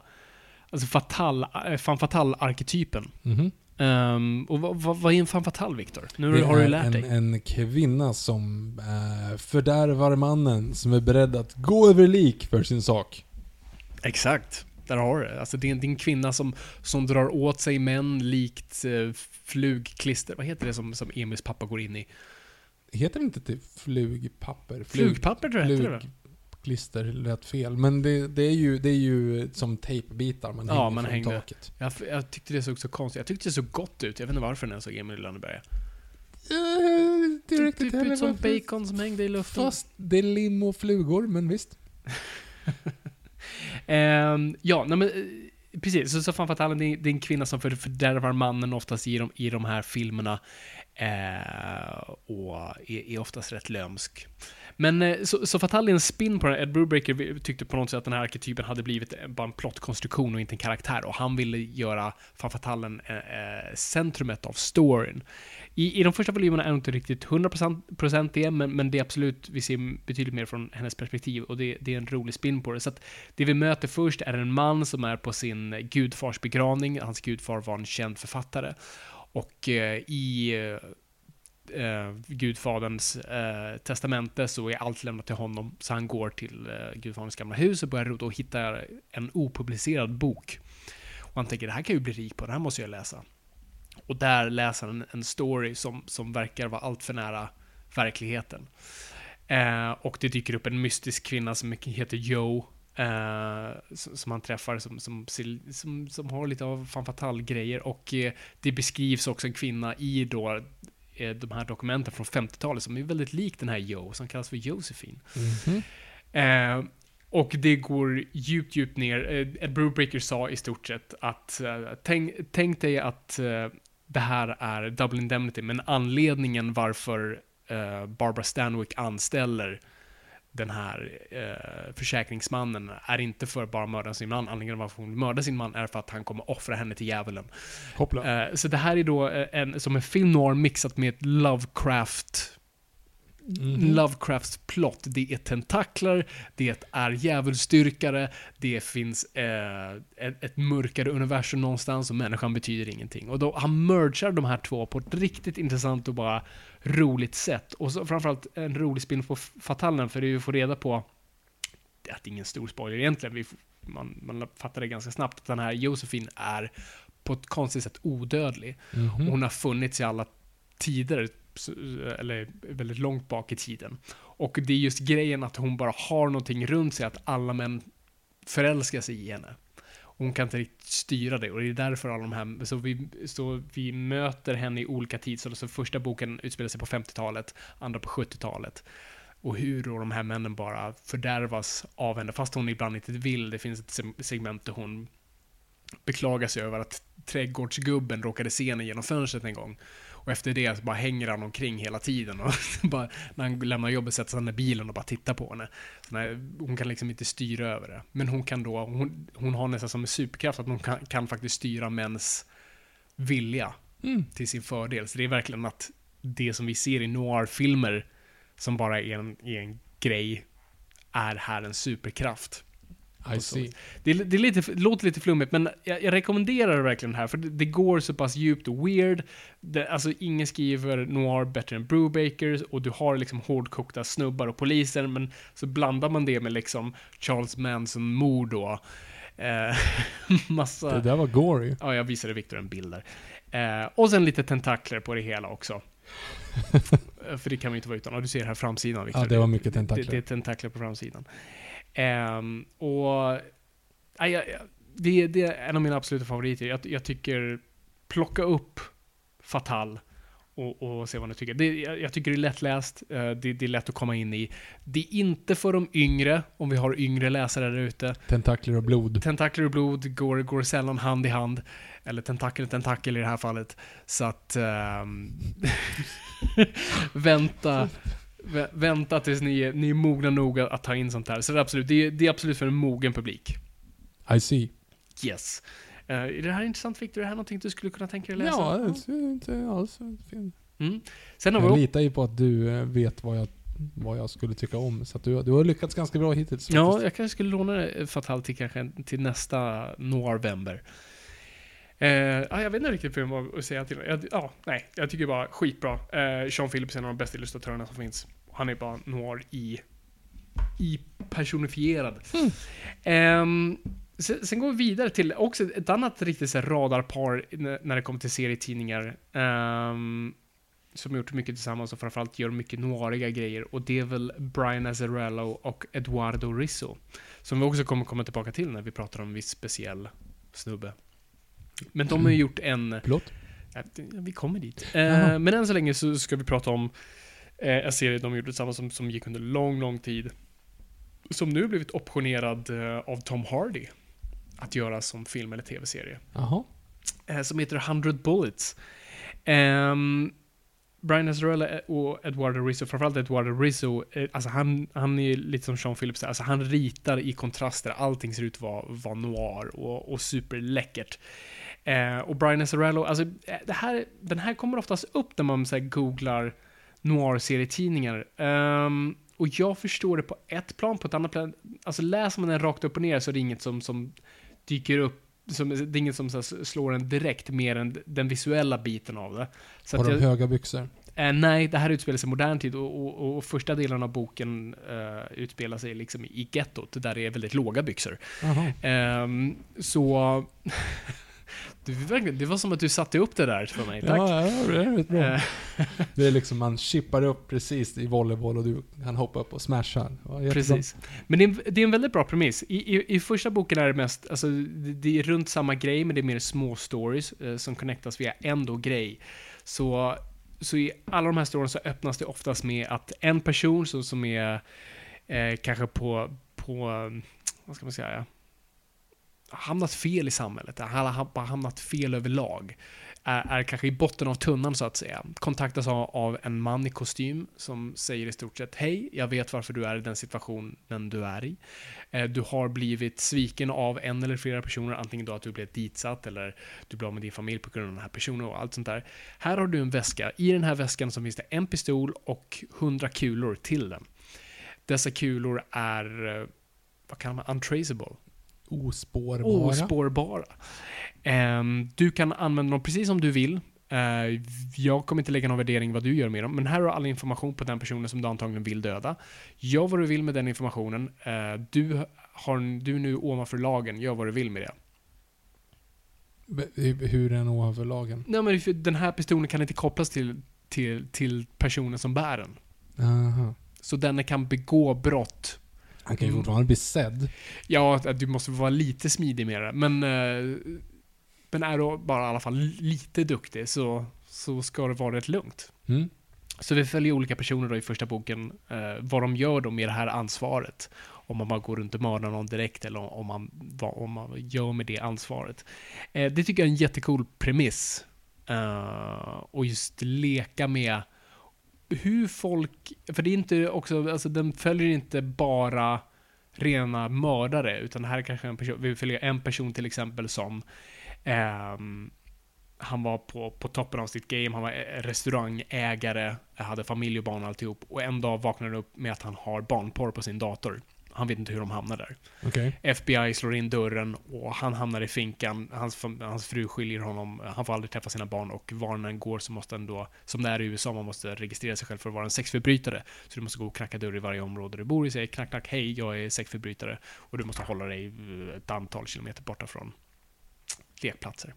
alltså fatal, eh, fan fatal-arketypen. Mhm. Ehm, och vad, vad, vad är en fan fatal, Viktor? Nu Det har du är lärt en, dig. en kvinna som eh, fördärvar mannen som är beredd att gå över lik för sin sak. Exakt. Där har du det. Alltså det är en, det är en kvinna som, som drar åt sig män likt eh, flugklister. Vad heter det som, som Emils pappa går in i? Heter det inte till flugpapper? Flug- Flugpapper tror jag heter det väl? Flugklister lät fel. Men det, det, är ju, det är ju som tejpbitar man Ja, hänger man från hängde. taket. Jag, jag tyckte det såg så konstigt Jag tyckte det såg gott ut. Jag vet inte varför när jag såg Emil i Lönneberga. Uh, Typ, typ ut som bacon som hängde i luften. Fast det är lim och flugor, men visst. Ehm, ja, nej men eh, precis. Så, så fan fatalen, det är, det är en kvinna som för, fördärvar mannen oftast i de, i de här filmerna. Eh, och är, är oftast rätt lömsk. Men eh, så, så Fatal är en spin på den. Ed Brubaker tyckte på något sätt att den här arketypen hade blivit eh, bara en plottkonstruktion och inte en karaktär. Och han ville göra Fan Fatalen eh, eh, centrumet av storyn. I, I de första volymerna är hon inte riktigt 100% det, men, men det är absolut, vi ser betydligt mer från hennes perspektiv och det, det är en rolig spin på det. Så att det vi möter först är en man som är på sin gudfars begravning. Hans gudfar var en känd författare. Och eh, i eh, eh, gudfaderns eh, testamente så är allt lämnat till honom. Så han går till eh, gudfaderns gamla hus och börjar rota och hittar en opublicerad bok. Och han tänker, det här kan jag ju bli rik på, det här måste jag läsa. Och där läser han en story som, som verkar vara allt för nära verkligheten. Eh, och det dyker upp en mystisk kvinna som heter Joe. Eh, som, som han träffar som, som, som, som har lite av fan fatal-grejer. Och eh, det beskrivs också en kvinna i då de här dokumenten från 50-talet som är väldigt lik den här Joe, som kallas för Josephine. Mhm. Eh, och det går djupt, djupt ner. Eh, Ed Brubaker sa i stort sett att eh, tänk, tänk dig att eh, det här är Double Indemnity, men anledningen varför eh, Barbara Stanwyck anställer den här eh, försäkringsmannen är inte för bara mörda sin man. Anledningen varför hon mördar sin man är för att han kommer offra henne till djävulen. Eh, så det här är då eh, en, som en film noir mixat med ett Lovecraft Mhm. Lovecrafts plott. Det är tentakler, det är djävulsdyrkare, det finns eh, ett, ett mörkare universum någonstans och människan betyder ingenting. Och då, han mergar de här två på ett riktigt intressant och bara roligt sätt. Och så framförallt en rolig spin på Fatalen, för det vi får reda på, det är ingen stor spoiler egentligen, vi, man, man fattar det ganska snabbt, att den här Josefin är på ett konstigt sätt odödlig. Mhm. Hon har funnits i alla tider, s- eller väldigt långt bak i tiden. Och det är just grejen att hon bara har någonting runt sig, att alla män förälskar sig i henne. Hon kan inte riktigt styra det och det är därför alla de här, så vi, så vi möter henne i olika tidsåldrar. Så första boken utspelar sig på 50-talet, andra på 70-talet. Och hur då de här männen bara fördärvas av henne, fast hon ibland inte vill. Det finns ett segment där hon beklagar sig över att trädgårdsgubben råkade se henne genom fönstret en gång. Och efter det så bara hänger han omkring hela tiden. Och bara, när han lämnar jobbet sätter han i bilen och bara tittar på henne. När, hon kan liksom inte styra över det. Men hon kan då, hon, hon har nästan som en superkraft att hon kan, kan faktiskt styra mäns vilja Mm. till sin fördel. Så det är verkligen att det som vi ser i noir-filmer som bara är en, är en grej är här en superkraft. I see. Det, det, lite, det låter lite flummigt, men jag, jag rekommenderar det verkligen här, för det, det går så pass djupt och weird. Det, alltså, ingen skriver noir bättre än Brewbakers, och du har liksom hårdkokta snubbar och poliser, men så blandar man det med liksom Charles Manson-mord då. Eh, massa... Det där var gory. Ja, jag visade Viktor en bild där. Eh, och sen lite tentakler på det hela också. Eh, För det kan man ju inte vara utan. Ja, du ser här framsidan, Viktor. Ja, det var mycket tentakler. Det, det är tentakler på framsidan. Ehm, och... Ja, ja, det, det är en av mina absoluta favoriter. Jag, jag tycker... Plocka upp Fatal och, och se vad ni tycker. Det, jag, jag tycker det är lättläst. eh, det, det är lätt att komma in i. Det är inte för de yngre, om vi har yngre läsare där ute. Tentakler och blod. Tentakler och blod går, går sällan hand i hand. Eller tentakel och tentakel i det här fallet. Så att... ehm, vänta. Vä- Vänta tills ni är, ni är mogna nog att, ta in sånt här. Så det är absolut, det är, det är absolut för en mogen publik. I see. Yes. Eh, är det här intressant Victor? Är det här någonting du skulle kunna tänka dig läsa? Ja, det är inte alls fint. Mm. Sen har vi Jag också, litar ju på att du eh, vet vad jag, vad jag skulle tycka om. Så du, du har lyckats ganska bra hittills. Ja, faktiskt. jag kanske skulle låna Fatal till kanske till nästa November. Eh, ja, jag vet inte riktigt vad att säga till jag, Ja, nej. Jag tycker bara skitbra. Eh, Sean Phillips är en av de bästa illustratörerna som finns. Han är bara noir i, i personifierad. Ehm, sen, sen går vi vidare till också ett annat riktigt så här radarpar när det kommer till serietidningar. ehm, som har gjort mycket tillsammans och framförallt gör mycket noiriga grejer. Och det är väl Brian Azzarello och Eduardo Rizzo. Som vi också kommer komma tillbaka till när vi pratar om en viss speciell snubbe. Men de har ju gjort en... Ja, det- vi kommer dit. Eh, men än så länge så ska vi prata om eh, en serie de gjorde tillsammans som, som gick under lång, lång tid. Som nu blivit optionerad eh, av Tom Hardy. Att göra som film eller tv-serie. Jaha. Eh, som heter 100 Bullets. Ehm, Brian Azzarello och Eduardo Rizzo, framförallt Eduardo Rizzo, eh, alltså han, han är lite som Sean Phillips, alltså han ritar i kontraster, allting ser ut att vara, vara noir och, och superläckert. Eh, och Brian Azzarello, alltså eh, det här, den här kommer oftast upp när man så här, googlar noir-serietidningar. Ehm, och jag förstår det på ett plan, på ett annat plan, alltså läser man den rakt upp och ner så är det inget som, som dyker upp som, det är inget som här, slår en direkt mer än den visuella biten av det. Så Har att de jag, höga byxor? Eh, nej, det här utspelar sig i modern tid och, och, och första delen av boken eh, utspelar sig liksom i gettot, där det är väldigt låga byxor. Ehm, så... du, det var som att du satte upp det där för mig, tack. Ja, ja, det är bra. Eh, Det är liksom, man chippar upp precis i volleyboll och du kan hoppa upp och smasha. Precis. Men det är, en, det är en väldigt bra premiss. I, i, I första boken är det mest, alltså det, det är runt samma grej, men det är mer små stories eh, som connectas via en då grej. Så, så i alla de här stories så öppnas det oftast med att en person så, som är eh, kanske på, på, vad ska man säga, hamnat fel i samhället, han har hamnat fel överlag. Är, är kanske i botten av tunnan så att säga. Kontaktas av, av en man i kostym som säger i stort sett Hej, jag vet varför du är i den situationen du är i. Eh, du har blivit sviken av en eller flera personer, antingen då att du blev ditsatt eller du blev av med din familj på grund av den här personen och allt sånt där. Här har du en väska. I den här väskan så finns det en pistol och hundra kulor till den. Dessa kulor är, eh, vad kallar man, untraceable. Ospårbara. Ospårbara. Ehm, du kan använda dem precis som du vill. Eh, jag kommer inte lägga någon värdering vad du gör med dem, men här har du all information på den personen som du antagligen vill döda. Gör vad du vill med den informationen. Eh, du, har, du är nu ovanför lagen, gör vad du vill med det. Hur är den ovanför lagen? Nej, men den här pistolen kan inte kopplas till, till, till personen som bär den. Aha. Så den kan begå brott. Han kan ju Mm. fortfarande bli sedd. Ja, du måste vara lite smidig med det, men, eh, men är du bara i alla fall lite duktig så, så ska det vara rätt lugnt. Mm. Så vi följer olika personer då i första boken, eh, vad de gör då med det här ansvaret. Om man bara går runt och mördar någon direkt eller om man, vad om man gör med det ansvaret. Eh, det tycker jag är en jättecool premiss. Eh, och just leka med hur folk, för det är inte också, alltså den följer inte bara rena mördare, utan det här är kanske en person, vi följer en person till exempel som ehm, han var på, på toppen av sitt game, han var eh, restaurangägare, hade familj och barn och alltihop. Och en dag vaknar han upp med att han har barnporr på sin dator. Han vet inte hur de hamnar där. Okej. FBI slår in dörren och han hamnar i finkan. Hans, hans fru skiljer honom. Han får aldrig träffa sina barn och var han än går så måste han då, som det är i USA, man måste registrera sig själv för att vara en sexförbrytare. Så du måste gå och knacka dörr i varje område du bor i, säga knack, knack, hej, jag är sexförbrytare. Och du måste hålla dig eh, ett antal kilometer borta från lekplatser.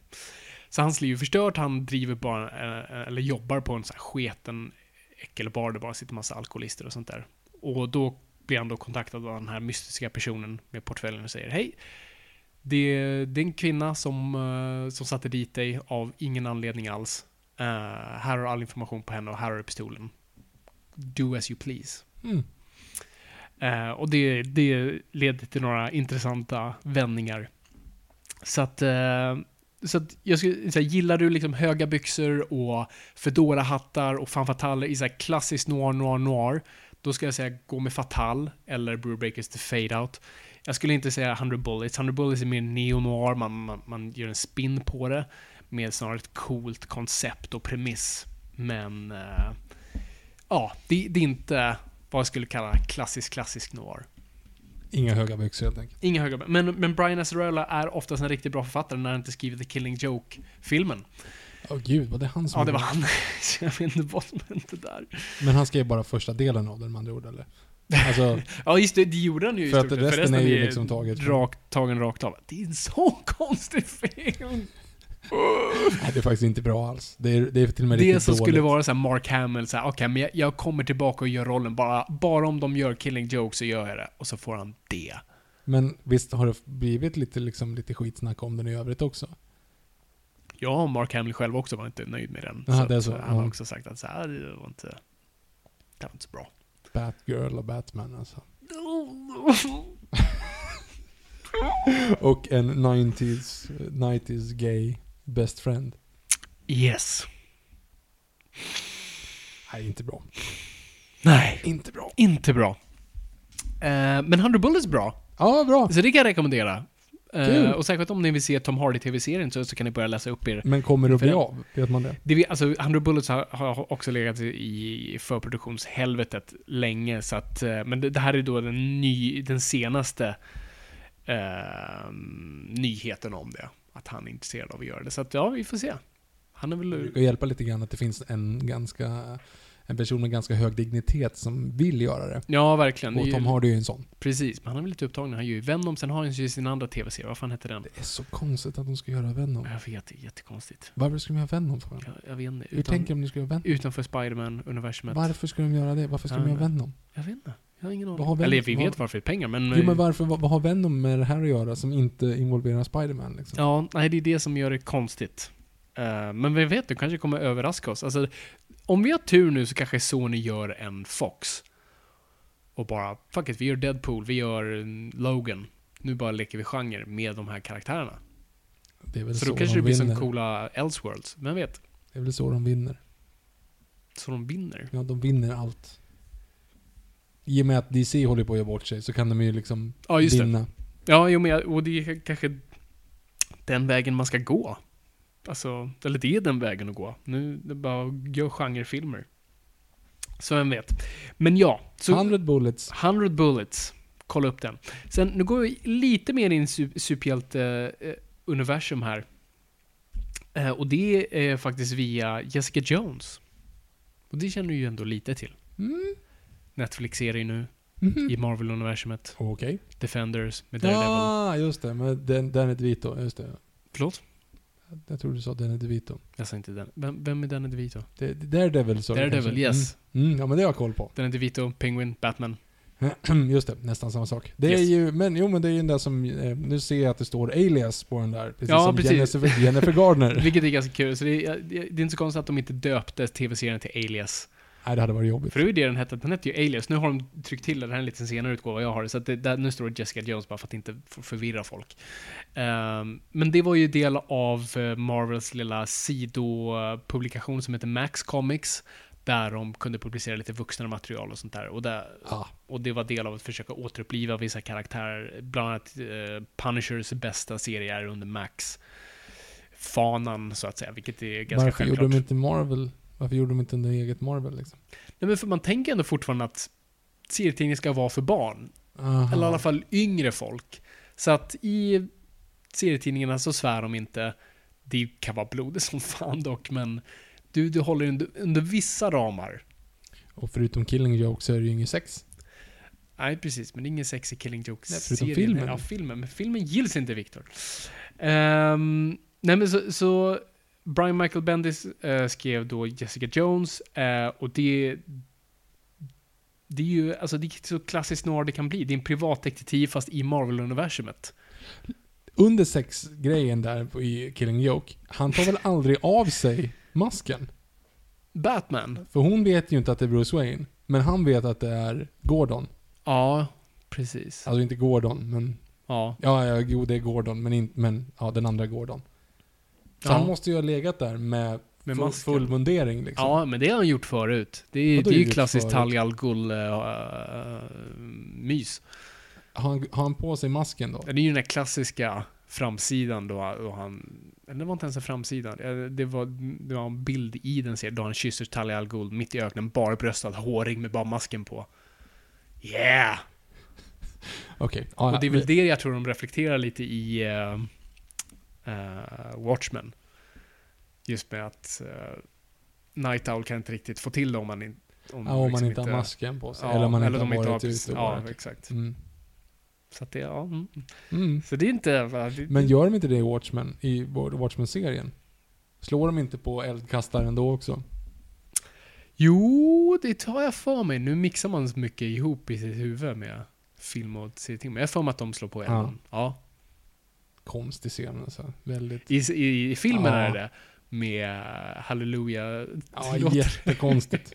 Så hans liv är förstört, han driver bara, eh, eller jobbar på en sån här sketen äckelbar där det bara sitter massa alkoholister och sånt där. Och då blir han då kontaktad av den här mystiska personen med portföljen och säger Hej! Det, det är en kvinna som, eh, som satte dit dig av ingen anledning alls. Eh, här har all information på henne och här har du pistolen. Do as you please. Mm. Eh, och det, det leder till några intressanta vändningar. Så att, eh, så att jag skulle säga, gillar du liksom höga byxor och fedora hattar och fan fatale i så här klassisk noir, noir, noir, då ska jag säga gå med Fatal eller Brew Breakers The Fade Out. Jag skulle inte säga 100 Bullets. 100 Bullets är mer neo-noir, man, man, man gör en spin på det med snarare ett coolt koncept och premiss. Men eh, ja, det, det är inte vad jag skulle kalla klassisk, klassisk noir. Inga höga byxor helt enkelt. Inga höga men, men Brian Azzarello är oftast en riktigt bra författare när han inte skriver The Killing Joke-filmen. Åh gud, var det han som Ja, det var han. Så jag vet inte vad som hände där. Men han skrev bara första delen av den med andra ord eller? Alltså, Ja, just det. Det gjorde han ju För att sett, resten är ju liksom taget Rakt, tagen rakt av. Det är en så konstig film. nej, det är faktiskt inte bra alls. Det är, det är till och med Det riktigt som skulle dåligt. vara så här Mark Hamill, så okej, men jag, jag kommer tillbaka och gör rollen. Bara, bara om de gör Killing Joke så gör jag det. Och så får han det. Men visst har det blivit lite, liksom, lite skitsnack om den i övrigt också? Ja, Mark Hamill själv också var inte nöjd med den. Jaha, så så, han har ja. också sagt att så här, det var inte... Det var inte så bra. Batgirl och Batman alltså. Och en 90s, 90s gay best friend. Yes. Nej, inte bra. Nej, Inte bra. inte bra. Eh, men 100 Bullets är bra. Ja, bra. Så det kan jag rekommendera. Kul. och särskilt om ni vill se Tom Hardy-tv-serien så, så kan ni börja läsa upp er. Men kommer det att bli av? Vet man det? Det alltså, 100 Bullets har, har också legat i förproduktionshelvetet länge, så att, eh, men det, det här är då den, ny, den senaste eh, nyheten om det. Att han är intresserad av att göra det. Så att, ja, vi får se. Han är väl... brukar hjälpa lite grann att det finns en ganska en person med ganska hög dignitet som vill göra det. Ja, verkligen. Och Tom Hardy är ju en sån. Precis, men han är väl lite upptagen. Han gör ju Venom, sen har han ju sin andra tv-serie. Vad fan heter den? Det är så konstigt att de ska göra Venom. Jag vet, det är jättekonstigt. Varför ska de göra Venom för? Jag, jag vet inte. Hur Utan, tänker de om de ska göra Venom? utanför Spiderman-universumet. Varför ska de göra det? Varför ska Jag de göra. Venom? Jag vet inte. Jag har ingen aning. har Eller vi vet varför det är pengar, men... Jo men varför, vad, vad har Venom med det här att göra som inte involverar Spiderman liksom? Ja, nej, det är det som gör det konstigt. Eh, men vi vet, det kanske kommer överraska oss. Alltså, om vi har tur nu så kanske Sony gör en Fox. Och bara, fuck it, vi gör Deadpool, vi gör en Logan. Nu bara leker vi genre med de här karaktärerna. Det är väl Så, så, då kanske de det blir som vinner. coola Elseworlds. Vem vet? Det är väl så de vinner. Så de vinner. Ja, de vinner allt. I och med att DC håller på att göra bort sig så kan de ju liksom Ja, just det. vinna. Ja, jo, men jag- och det är kanske den vägen man ska gå. Alltså, eller det är den vägen att gå. Nu, det bara gör genrefilmer. Så vem vet. Men ja, så 100 bullets. 100 bullets. Kolla upp den. Sen, nu går vi lite mer in i su- superhjälte-universum här. Eh, och det är faktiskt via Jessica Jones. Och det känner du ju ändå lite till. Mm. Netflix-serie nu Mhm. i Marvel-universumet. Okej. Defenders med Daredevil. Ja, just det. Men den, Danny DeVito. Just det. Förlåt? Jag tror du sa Danny DeVito. Jag sa inte den. Vem, vem är Danny DeVito? Det, det Daredevil sa du Daredevil, kanske? yes. Mm. Mm, ja men det har jag koll på. Danny DeVito, Penguin, Batman. Just det, nästan samma sak. Det Yes. är ju, men jo men det är ju den där som, eh, nu ser jag att det står Alias på den där. Precis Ja, som precis. Jennifer, Jennifer Gardner. Vilket är ganska kul. Så det är, det är inte så konstigt att de inte döpte tv-serien till Alias. Nej, det hade varit jobbigt. För det är ju det den hette, den hette ju Alias. Nu har de tryckt till det, det här är en lite senare utgåva jag har, så att det, där, nu står det Jessica Jones bara för att inte förvirra folk. Ehm, men det var ju del av eh, Marvels lilla sidopublikation som heter Max Comics, där de kunde publicera lite vuxnare material och sånt där. Och, där, Ja. och det var del av att försöka återuppliva vissa karaktärer, bland annat eh, Punishers bästa serie är under Max fanan så att säga, vilket är ganska Varför självklart. gjorde de inte Marvel? Varför gjorde de inte under eget Marvel liksom? Nej, men för man tänker ändå fortfarande att serietidningar ska vara för barn. Aha. Eller i alla fall yngre folk. Så att i serietidningarna så svär de inte. Det kan vara blodigt som fan dock, men du, du håller under, under vissa ramar. Och förutom Killing Joke så är det ju inget sex. Nej, precis. Men det är ingen sexy killing jokes Nej, förutom filmen. Ja, filmen. Men filmen gills inte, Viktor. Ehm, nej, men så, så Brian Michael Bendis eh, skrev då Jessica Jones eh, och det det är ju alltså det är så klassiskt noir det kan bli. Det är en privatdetektiv fast i Marvel-universumet. Under sexgrejen där i Killing Joke, han tar väl aldrig av sig masken? Batman. För hon vet ju inte att det är Bruce Wayne. Men han vet att det är Gordon. Ja, precis. Alltså inte Gordon, men... Ja. Ja, ja jo det är Gordon, men, in, men ja, den andra Gordon. Så Ja. han måste ju ha legat där med, Med full, full mundering liksom. Ja, men det har han gjort förut. Det är, det är ju klassiskt förut? Talia al Ghul uh, mys. Har, han, har han på sig masken då? Det är ju den där klassiska framsidan då, och han... eller Det var inte ens en framsida. Eh, Det var, det var en bild i den serien då han kysser Talia al Ghul mitt i öknen, barbröstad, hårig med bara masken på. Yeah! Okej. Ja, och det är väl det jag tror de reflekterar lite i eh, eh, Watchmen. Just med att uh, Night Owl kan inte riktigt få till det om man, in, om ja, om man liksom inte har masken på sig. Ja, eller om man inte de har varit ute och Ja, varit. exakt. Mm. Så att det, ja. Mm. Mm. Så det är inte... Det, Men gör de inte det i Watchmen, i Watchmen-serien? Slår de inte på eldkastaren då också? Jo, det tar jag för mig. Nu mixar man så mycket ihop i sitt huvud med film och serietidning. Men jag har för mig att de slår på Ja. elden. Ja. Konstig scen alltså. Väldigt... I, i, I filmen Ja. är det med Halleluja. Ja, jättekonstigt.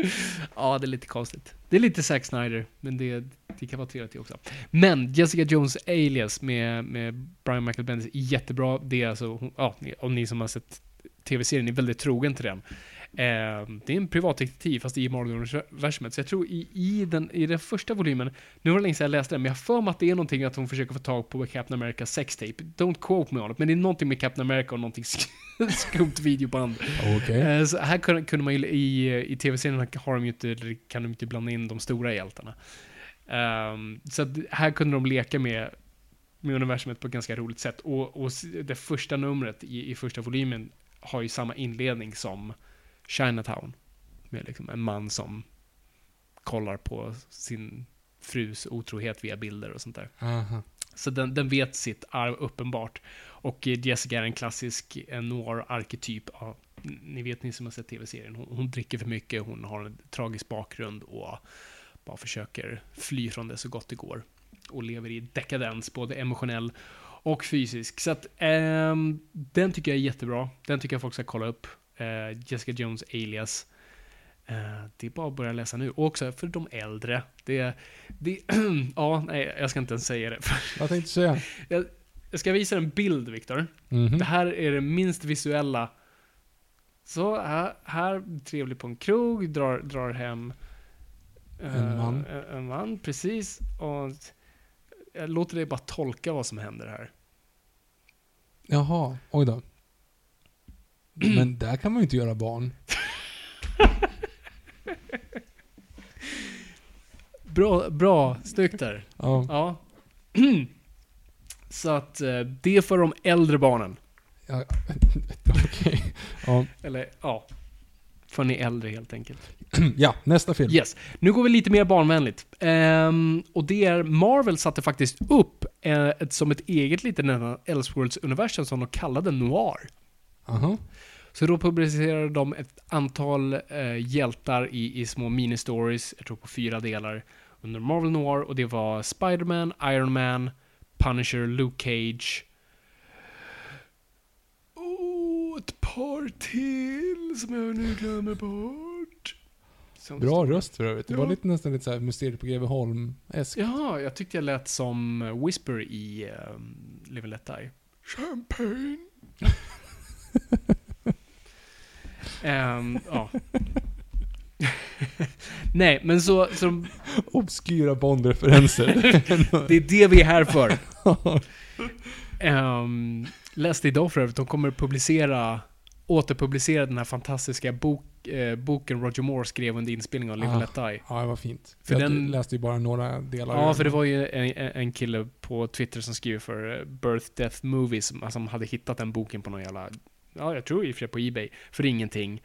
ja, det är lite konstigt. Det är lite Zack Snyder, men det, det kan vara trevligt också. Men Jessica Jones Alias med, med Brian Michael Bendis är jättebra. Det är alltså, ja, om ni som har sett tv-serien är väldigt trogen till den. Eh, det är en privatdetektiv fast i Marvel-universumet. Så jag tror i, i, den, i den första volymen, nu var det länge sedan jag läste den, men jag har för mig att det är någonting att hon försöker få tag på Captain America sextape. Don't quote me on it, men det är någonting med Captain America och någonting sk- skumt videoband. Okej. Eh, Så här kunde, kunde man ju, i, i tv-serien har de ju inte, kan de inte blanda in de stora hjältarna. Ehm, så här kunde de leka med, med universumet på ett ganska roligt sätt. Och, och det första numret i, i första volymen har ju samma inledning som Chinatown. Med liksom en man som kollar på sin frus otrohet via bilder och sånt där. Aha. Så den, den vet sitt arv uppenbart. Och eh, Jessica är en klassisk eh, noir-arketyp. Ja, ni vet ni som har sett tv-serien. Hon, hon dricker för mycket, hon har en tragisk bakgrund och bara försöker fly från det så gott det går. Och lever i dekadens, både emotionell och fysisk. Så att ehm, den tycker jag är jättebra. Den tycker jag folk ska kolla upp. Eh, Jessica Jones alias. Eh, det är bara att börja läsa nu. Och också för de äldre. Det, det, ja, nej, jag ska inte ens säga det. Vad tänkte du säga? Jag, jag ska visa en bild, Viktor. Mhm. Det här är det minst visuella. Så, här, här trevlig på en krog, drar, drar hem eh, En man. En man, precis. Och jag låter dig bara tolka vad som händer här. Jaha, oj då. Men där kan man ju inte göra barn. Bra, bra, snyggt där. Ja. Ja. Så att eh, det är för de äldre barnen. ja. Okej. Ja. Eller ja, för ni äldre helt enkelt. ja, nästa film. Yes. Nu går vi lite mer barnvänligt. Ehm, och det är, Marvel satte faktiskt upp eh, ett, som ett eget litet Elseworlds-universum som de kallade Noir. Aha. Så då publicerade de ett antal eh, hjältar i, i små mini-stories, jag tror på fyra delar, under Marvel Noir. Och det var Spider-Man, Iron Man, Punisher, Luke Cage. Oh, ett par till som jag nu glömmer bort. Som Bra röst för övrigt. Det var Ja. lite, nästan lite såhär Mysteriet på Greveholm-esk. Jaha, jag tyckte jag lät som Whisper i um, Live and Let Die. Champagne. Ehm, ja. Nej, men så, så Obskyra Bond-referenser. det är det vi är här för. Um, läste idag för övrigt, de kommer publicera, återpublicera den här fantastiska bok, eh, boken Roger Moore skrev under inspelningen av Live Ah. Let Die. ja, det var fint. För jag den- läste ju bara några delar. Ja, för det var ju en, en kille på Twitter som skriver för eh, Birth Death Movies, som som hade hittat den boken på någon jävla, ja jag tror i och för sig på Ebay, för ingenting.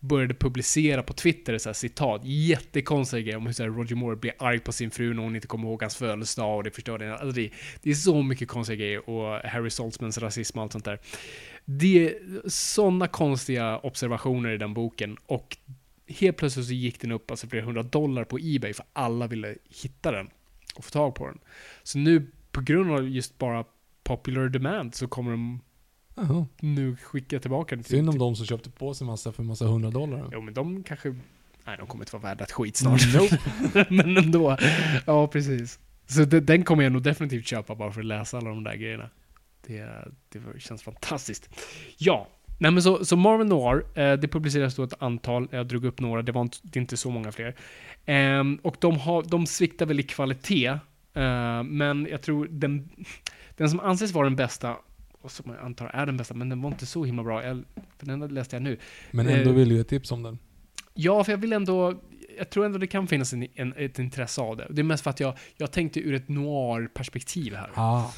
Började publicera på Twitter så här, citat, jättekonstiga grejer om hur så här, Roger Moore blir arg på sin fru när hon inte kommer ihåg hans födelsedag och det förstörde henne. Alltså, det. Det är så mycket konstiga grejer och Harry Saltzmans rasism och allt sånt där. Det är sådana konstiga observationer i den boken och helt plötsligt så gick den upp alltså flera hundra dollar på Ebay för alla ville hitta den och få tag på den. Så nu på grund av just bara popular demand så kommer de Jaha. nu skicka tillbaka den till... Synd om de som köpte på sig massa för massa hundra dollar. Jo men de kanske... Nej de kommer inte vara värda ett skit snart. Nope. men ändå. Ja precis. Så de, den kommer jag nog definitivt köpa bara för att läsa alla de där grejerna. Det, det känns fantastiskt. Ja. Nej men så, så Marvel Noir, eh, det publiceras då ett antal, jag drog upp några, det var inte, det inte så många fler. Ehm, och de, har, de sviktar väl i kvalitet, eh, men jag tror den, den som anses vara den bästa, och som jag antar är den bästa, men den var inte så himla bra, jag, för den läste jag nu. Men ändå Eh, vill ju ett tips om den. Ja, för jag vill ändå... Jag tror ändå det kan finnas en, en, ett intresse av det. Det är mest för att jag, jag tänkte ur ett noir-perspektiv här. Ah.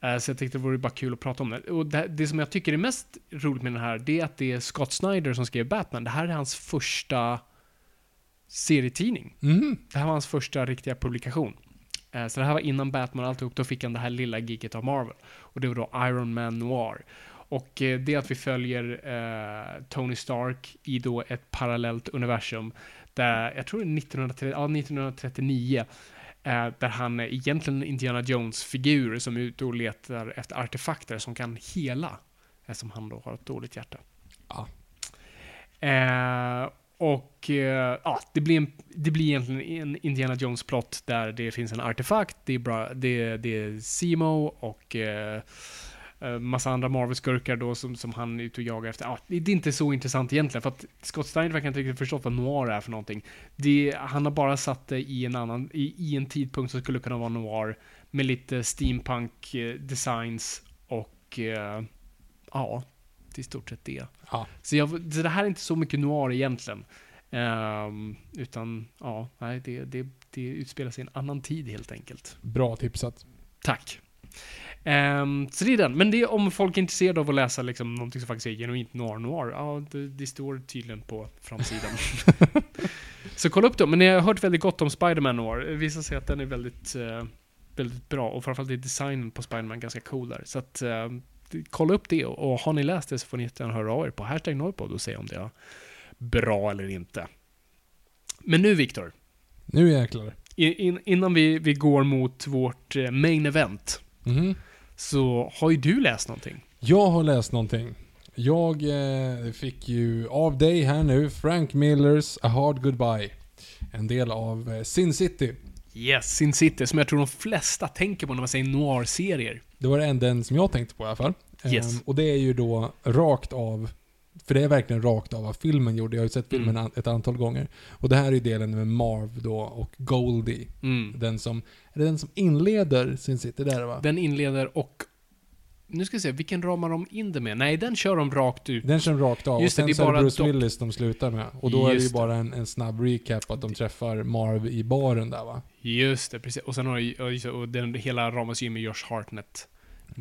Eh, Så jag tänkte det vore bara kul att prata om det. Och det, det som jag tycker är mest roligt med den här, det är att det är Scott Snyder som skrev Batman. Det här är hans första serietidning. Mm. Det här var hans första riktiga publikation. Eh, Så det här var innan Batman och alltihop, då fick han det här lilla giget av Marvel. Och det var då Iron Man Noir. Och eh, det är att vi följer eh, Tony Stark i då ett parallellt universum. Där, jag tror det är 1930, ja, 1939. Eh, där han är egentligen en Indiana Jones-figur som är ute och letar efter artefakter som kan hela. Eftersom han då har ett dåligt hjärta. Ja. Eh, och eh, ja, det blir, en, det blir egentligen en Indiana Jones-plott där det finns en artefakt, det är, bra, det, det är Simo och eh, eh, massa andra Marvel-skurkar då som, som han är ute och jagar efter. Ja, det, är inte så intressant egentligen, för att Scott Steiner verkar inte riktigt förstått vad noir är för någonting. Det, han har bara satt det i en annan, i, i en tidpunkt som skulle kunna vara noir, med lite steampunk-designs eh, och eh, ja, det är i stort sett det. Ja. Så, jag, så det här är inte så mycket noir egentligen. Ehm, utan, ja, nej, det, det, det utspelar sig i en annan tid helt enkelt. Bra tipsat. Tack. Ehm, så det är den. Men det är om folk är intresserade av att läsa liksom någonting som faktiskt är genuint noir noir. Ja, det, det står tydligen på framsidan. så kolla upp det. Men jag har hört väldigt gott om Spider-Man noir. Det visar sig att den är väldigt, eh, väldigt bra. Och framförallt är designen på Spider-Man ganska cool där. Så att, eh, kolla upp det. Och, har ni läst det så får ni jättegärna höra av er på hashtag Norrpodd och säga om det är bra eller inte. Men nu Viktor. Nu jäklar. In, in, innan vi, vi går mot vårt eh, main event. Mhm. Så har ju du läst någonting. Jag har läst någonting. Jag eh, fick ju av dig här nu Frank Millers A Hard Goodbye. En del av eh, Sin City. Yes, Sin City, som jag tror de flesta tänker på när man säger noir-serier. Det var en den som jag tänkte på i alla fall. Yes. Ehm, och det är ju då rakt av, för det är verkligen rakt av vad filmen gjorde. Jag har ju sett filmen Mm. ett antal gånger. Och det här är ju delen med Marv då och Goldie. Mm. Den som, är det den som inleder Sin City där va? Den inleder och... Nu ska vi se, vilken ramar de in det med? Nej, den kör de rakt ut. Den kör rakt av. Just och sen det så är det bara Bruce dock- Willis de slutar med. Och då är det ju bara en, en snabb recap att de träffar Marv i baren där va? Just det, precis. Och sen har ju, ja, just det, och den, hela ramas ju med Josh Hartnett.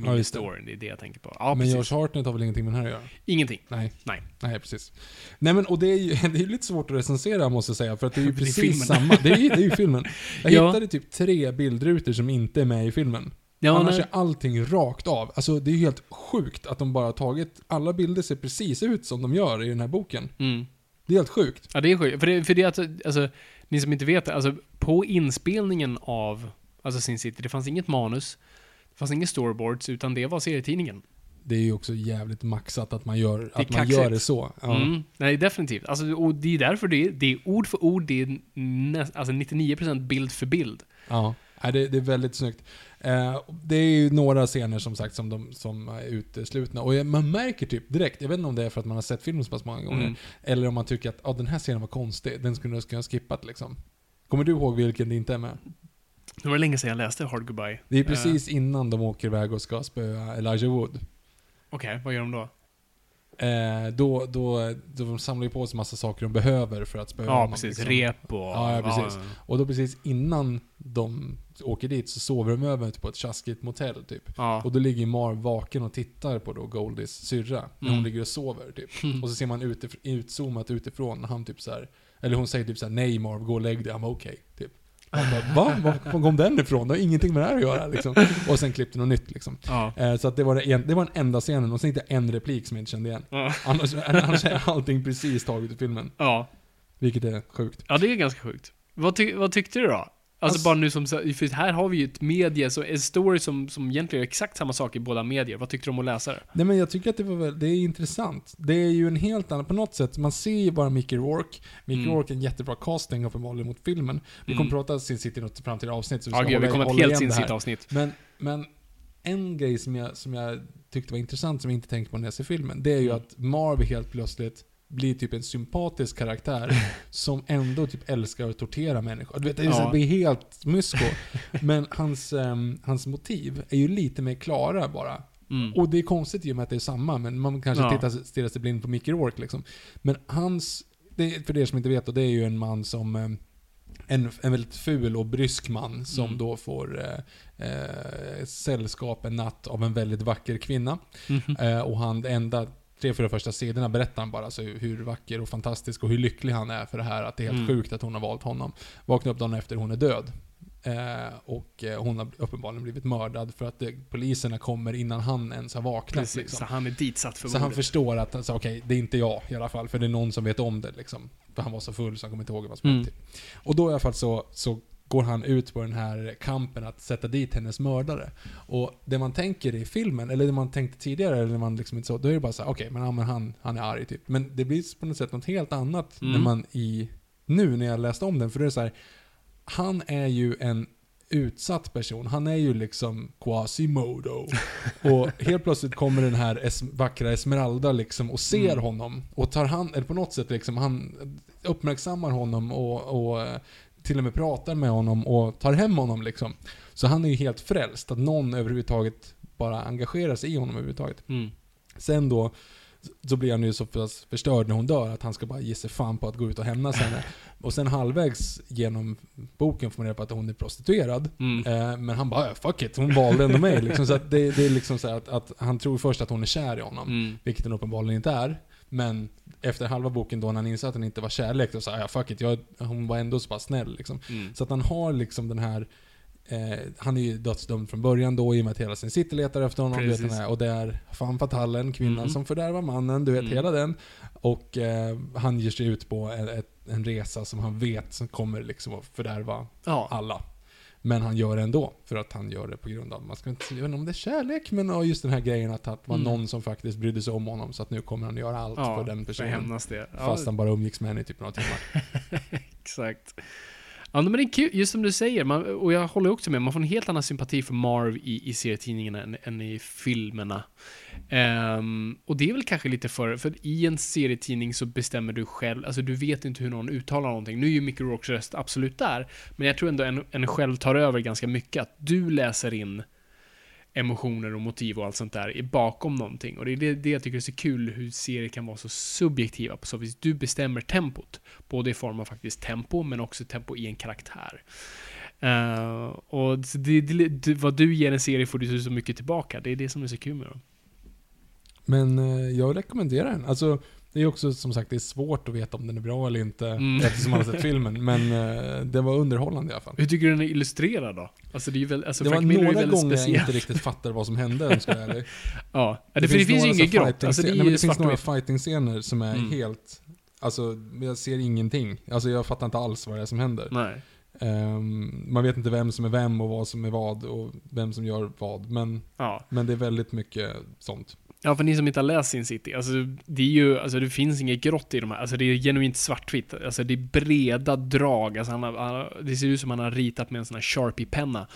Ja, just det. Storyn, det är det jag tänker på. Ja, Men precis. Josh Hartnett har väl ingenting med den här att göra? Ingenting. Nej. Nej. Nej, precis. Nej men och det är ju det är ju lite svårt att recensera måste jag säga, för att det är ju Det är precis filmen. samma. Det är ju, det är ju filmen. Jag Ja. hittade typ tre bildrutor som inte är med i filmen. Ja, Annars nej. är allting rakt av. Alltså det är ju helt sjukt att de bara har tagit, alla bilder ser precis ut som de gör i den här boken. Mm. Det är helt sjukt. Ja, det är sjukt. För det, för det är att, alltså, ni som inte vet det, alltså på inspelningen av alltså Sin City, det fanns inget manus, det fanns inga storyboards, utan det var serietidningen. det är ju också jävligt maxat att man gör, är att man kaxigt. gör det så. Ja. Mm. Nej, definitivt. Alltså, och det är därför det är, det är ord för ord, det är näst, alltså 99% bild för bild. Ja, Nej, det, det är väldigt snyggt. Eh, det är ju några scener som sagt som, de, som är uteslutna. Och man märker typ direkt, jag vet inte om det är för att man har sett filmen så pass många gånger, Mm. eller om man tycker att ah, den här scenen var konstig, den skulle jag ha skippat liksom. Kommer du ihåg vilken det inte är med? Det var länge sedan jag läste Hard Goodbye. Det är precis innan de åker iväg och ska spöa Elijah Wood. Okej, vad gör de då? Eh, då, då, då de samlar ju på sig massa saker de behöver för att spöa Ja, honom. precis. liksom. Rep och... Ja, ja, precis. Och då precis innan de åker dit så sover de över på ett tjaskigt motell typ. Ja. Och då ligger Marv vaken och tittar på då Goldies syrra. När hon Mm. ligger och sover typ. Och så ser man utif- utzoomat utifrån när han typ så här, Eller hon säger typ så här: nej Marv, gå och lägg dig, han var okej. typ. Bara, va? Var kom den ifrån? Det har ingenting med det här att göra liksom. Och sen klippte något nytt liksom. Ja. Eh, så att det var, det, en, det var den enda scenen, och sen jag en replik som jag inte kände igen. Ja. Annars, annars är allting precis taget ur filmen. ja. Vilket är sjukt. Ja, det är ganska sjukt. Vad, ty vad tyckte du då? Alltså, Alltså- bara nu som, för här har vi ju ett medie, så en story som, som egentligen är exakt samma sak i båda medier. Vad tyckte du om att läsa det? Nej men jag tycker att det var väl, det är intressant. Det är ju en helt annan, på något sätt, man ser ju bara Mickey Rourke. Mickey Mm. Rourke är en jättebra casting uppenbarligen mot filmen. Vi kommer Mm. prata Sin City i något framtida avsnitt, så vi Ja, ska vi hålla- kommer ett hålla helt igen det här. sinnsitt avsnitt. Men, men en grej som jag, som jag tyckte var intressant, som jag inte tänkte på när jag ser filmen, det är ju Mm. att Marv helt plötsligt blir typ en sympatisk karaktär som ändå typ älskar att tortera människor. Du vet, det, Ja. blir helt mysko. Men hans, ehm, hans motiv är ju lite mer klara bara. Mm. Och det är konstigt i och med att det är samma, men man kanske Ja. tittar, stirrar sig blind på Mickey Rourke liksom. Men hans, det, för er som inte vet, då, det är ju en man som eh, en, en väldigt ful och brysk man som Mm. då får eh, eh, sällskap en natt av en väldigt vacker kvinna. Mhm. Eh, och han, det enda tre, fyra första sidorna berättar han bara så hur, vacker och fantastisk och hur lycklig han är för det här. Att det är helt Mm. sjukt att hon har valt honom. Vaknar upp dagen efter hon är död. Eh, och eh, hon har uppenbarligen blivit mördad för att det, poliserna kommer innan han ens har vaknat. Precis, Liksom. så han är ditsatt för Så han mordet. förstår att, alltså, okej, det är inte jag i alla fall, för det är någon som vet om det liksom. För han var så full så han kommer inte ihåg vad som Mm. hände. Och då i alla fall så, så går han ut på den här kampen att sätta dit hennes mördare. Och det man tänker i filmen, eller det man tänkte tidigare, eller man liksom inte så, då är det bara så här, okej, men, ja, men han, han är arg typ. Men det blir på något sätt något helt annat Mm. när man i, nu när jag läste om den, för det är så här, han är ju en utsatt person. Han är ju liksom Quasimodo. Och helt plötsligt kommer den här es vackra Esmeralda liksom och ser Mm. honom. Och tar han, eller på något sätt liksom, han uppmärksammar honom och, och till och med pratar med honom och tar hem honom liksom. Så han är ju helt frälst, att någon överhuvudtaget bara engagerar sig i honom överhuvudtaget. Mm. Sen då, så blir han ju så pass förstörd när hon dör att han ska bara ge sig fan på att gå ut och hämnas henne. Och sen halvvägs genom boken får man reda på att hon är prostituerad. Mm. Eh, men han bara, "Ja, fuck it, hon valde ändå mig. Liksom, så det, det är liksom så att, att han tror först att hon är kär i honom. Mm. Vilket den uppenbarligen inte är. Men efter halva boken då när han inser att den inte var kärlek, då sa jag fuck it, jag, hon var ändå så pass snäll liksom. Mm. Så att han har liksom den här Eh, han är ju dödsdömd från början då i och med att hela sin city letar efter honom. Du vet, den här, och det är fan fatalen, kvinnan Mhm. som fördärvar mannen, du vet Mm. hela den. Och eh, han ger sig ut på en, ett, en resa som han vet som kommer liksom att fördärva Ja. alla. Men han gör det ändå, för att han gör det på grund av, man ska inte säga om det är kärlek, men just den här grejen att det var Mm. någon som faktiskt brydde sig om honom, så att nu kommer han göra allt ja, för den personen. det. Ja, Fast han bara umgicks med henne i typ några timmar. Exakt. Ja, men det är kul, just som du säger, man, och jag håller också med, man får en helt annan sympati för Marv i, i serietidningarna än, än i filmerna. Um, och det är väl kanske lite för, för i en serietidning så bestämmer du själv, alltså du vet inte hur någon uttalar någonting. Nu är ju Mickey Rourkes röst absolut där, men jag tror ändå en, en själv tar över ganska mycket, att du läser in emotioner och motiv och allt sånt där bakom någonting. Och det är det, det jag tycker är så kul, hur serier kan vara så subjektiva på så vis. Du bestämmer tempot. Både i form av faktiskt tempo, men också tempo i en karaktär. Uh, och det, det, det, vad du ger en serie får du så mycket tillbaka. Det är det som är så kul med dem. Men eh, jag rekommenderar den. Alltså, det är också som sagt, det är svårt att veta om den är bra eller inte Mm. eftersom man har sett filmen. Men eh, det var underhållande i alla fall. Hur tycker du den är illustrerad då? Alltså det är ju väl, alltså det var Miller är ju några gånger speciell. jag inte riktigt fattade vad som hände jag ska vara ärlig. Ja, det, för det finns ju några ingen så grått. Alltså det är nej, ju det finns några fighting-scener som är Mm. helt... Alltså, jag ser ingenting. Alltså jag fattar inte alls vad det är som händer. Nej. Ehm, man vet inte vem som är vem och vad som är vad och vem som gör vad. Men, Ja. men det är väldigt mycket sånt. Ja, för ni som inte har läst Sin City, alltså det är ju, alltså det finns inget grått i de här, alltså det är genuint svartvitt. Alltså det är breda drag, alltså han har, han det ser ut som han har ritat med en sån här Sharpie-penna.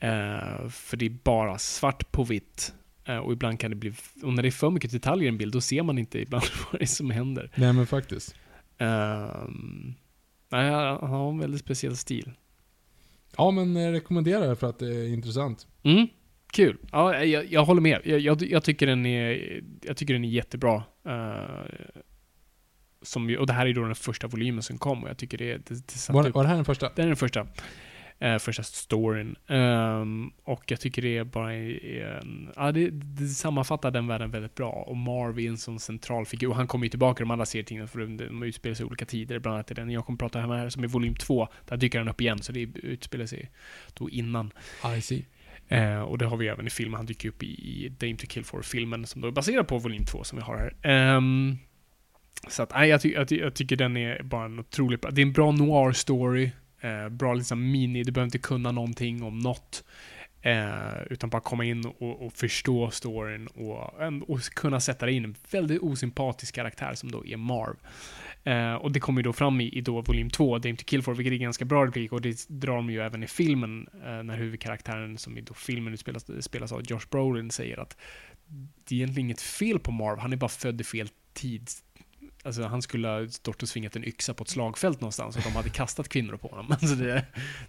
Eh, för det är bara svart på vitt. Eh, och ibland kan det bli, och när det är för mycket detaljer i en bild, då ser man inte ibland vad det är som händer. Nej men faktiskt. Ehm, nej, han har en väldigt speciell stil. Ja men jag rekommenderar det för att det är intressant. Mm, kul. Ja, jag, jag håller med. Jag, jag, jag, tycker den är, jag tycker den är jättebra. Eh, som, och det här är då den första volymen som kom och jag tycker det, det, det Var, var det här den första? Det är den första. Eh, första storyn. Ehm, och jag tycker det är bara en, ja, det, det sammanfattar den världen väldigt bra. Och Marv är en sån central figur. Och han kommer ju tillbaka i de andra serietidningarna för de utspelar sig i olika tider. Bland annat i den jag kommer prata om här som är volym 2. Där dyker han upp igen, så det utspelar sig då innan. I see. Eh, och det har vi även i filmen. Han dyker upp i, i Dame to Kill For-filmen som då är baserad på volym 2 som vi har här. Ehm, så att, nej, jag, ty jag, ty jag tycker den är bara en otroligt bra. Det är en bra noir-story. Eh, bra liksom mini, du behöver inte kunna någonting om något. Eh, utan bara komma in och, och förstå storyn och, och kunna sätta dig in en väldigt osympatisk karaktär som då är Marv. Eh, och det kommer ju då fram i, i då volym 2, Dame to Kill For, vilket är ganska bra replik och det drar de ju även i filmen eh, när huvudkaraktären som i då filmen utspelas, spelas av Josh Brolin säger att det är egentligen inget fel på Marv, han är bara född i fel tid. Alltså han skulle ha stått och svingat en yxa på ett slagfält någonstans och de hade kastat kvinnor på honom. Alltså det,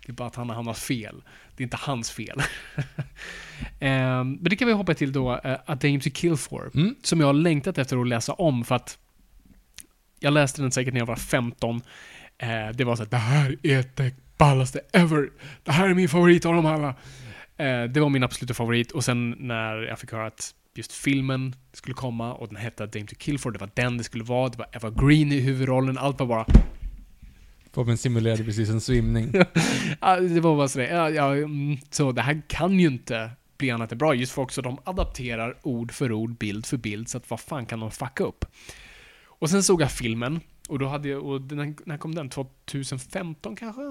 det är bara att han har hamnat fel. Det är inte hans fel. Ehm, men det kan vi hoppa till då, uh, A Dame to Kill For. Mm. Som jag har längtat efter att läsa om för att jag läste den säkert när jag var 15. Eh, det var så att det här är det ballaste ever. Det här är min favorit av dem alla. Eh, det var min absoluta favorit och sen när jag fick höra att just filmen skulle komma och den hette Dame to Kill For, det var den det skulle vara, det var Eva Green i huvudrollen, allt var bara Fabian simulerade precis en svimning. Det var bara sådär, ja, ja, mm, så det här kan ju inte bli annat än bra, just för också de adapterar ord för ord, bild för bild, så att vad fan kan de fucka upp? Och sen såg jag filmen, och då hade jag, och den, när kom den? 2015 kanske?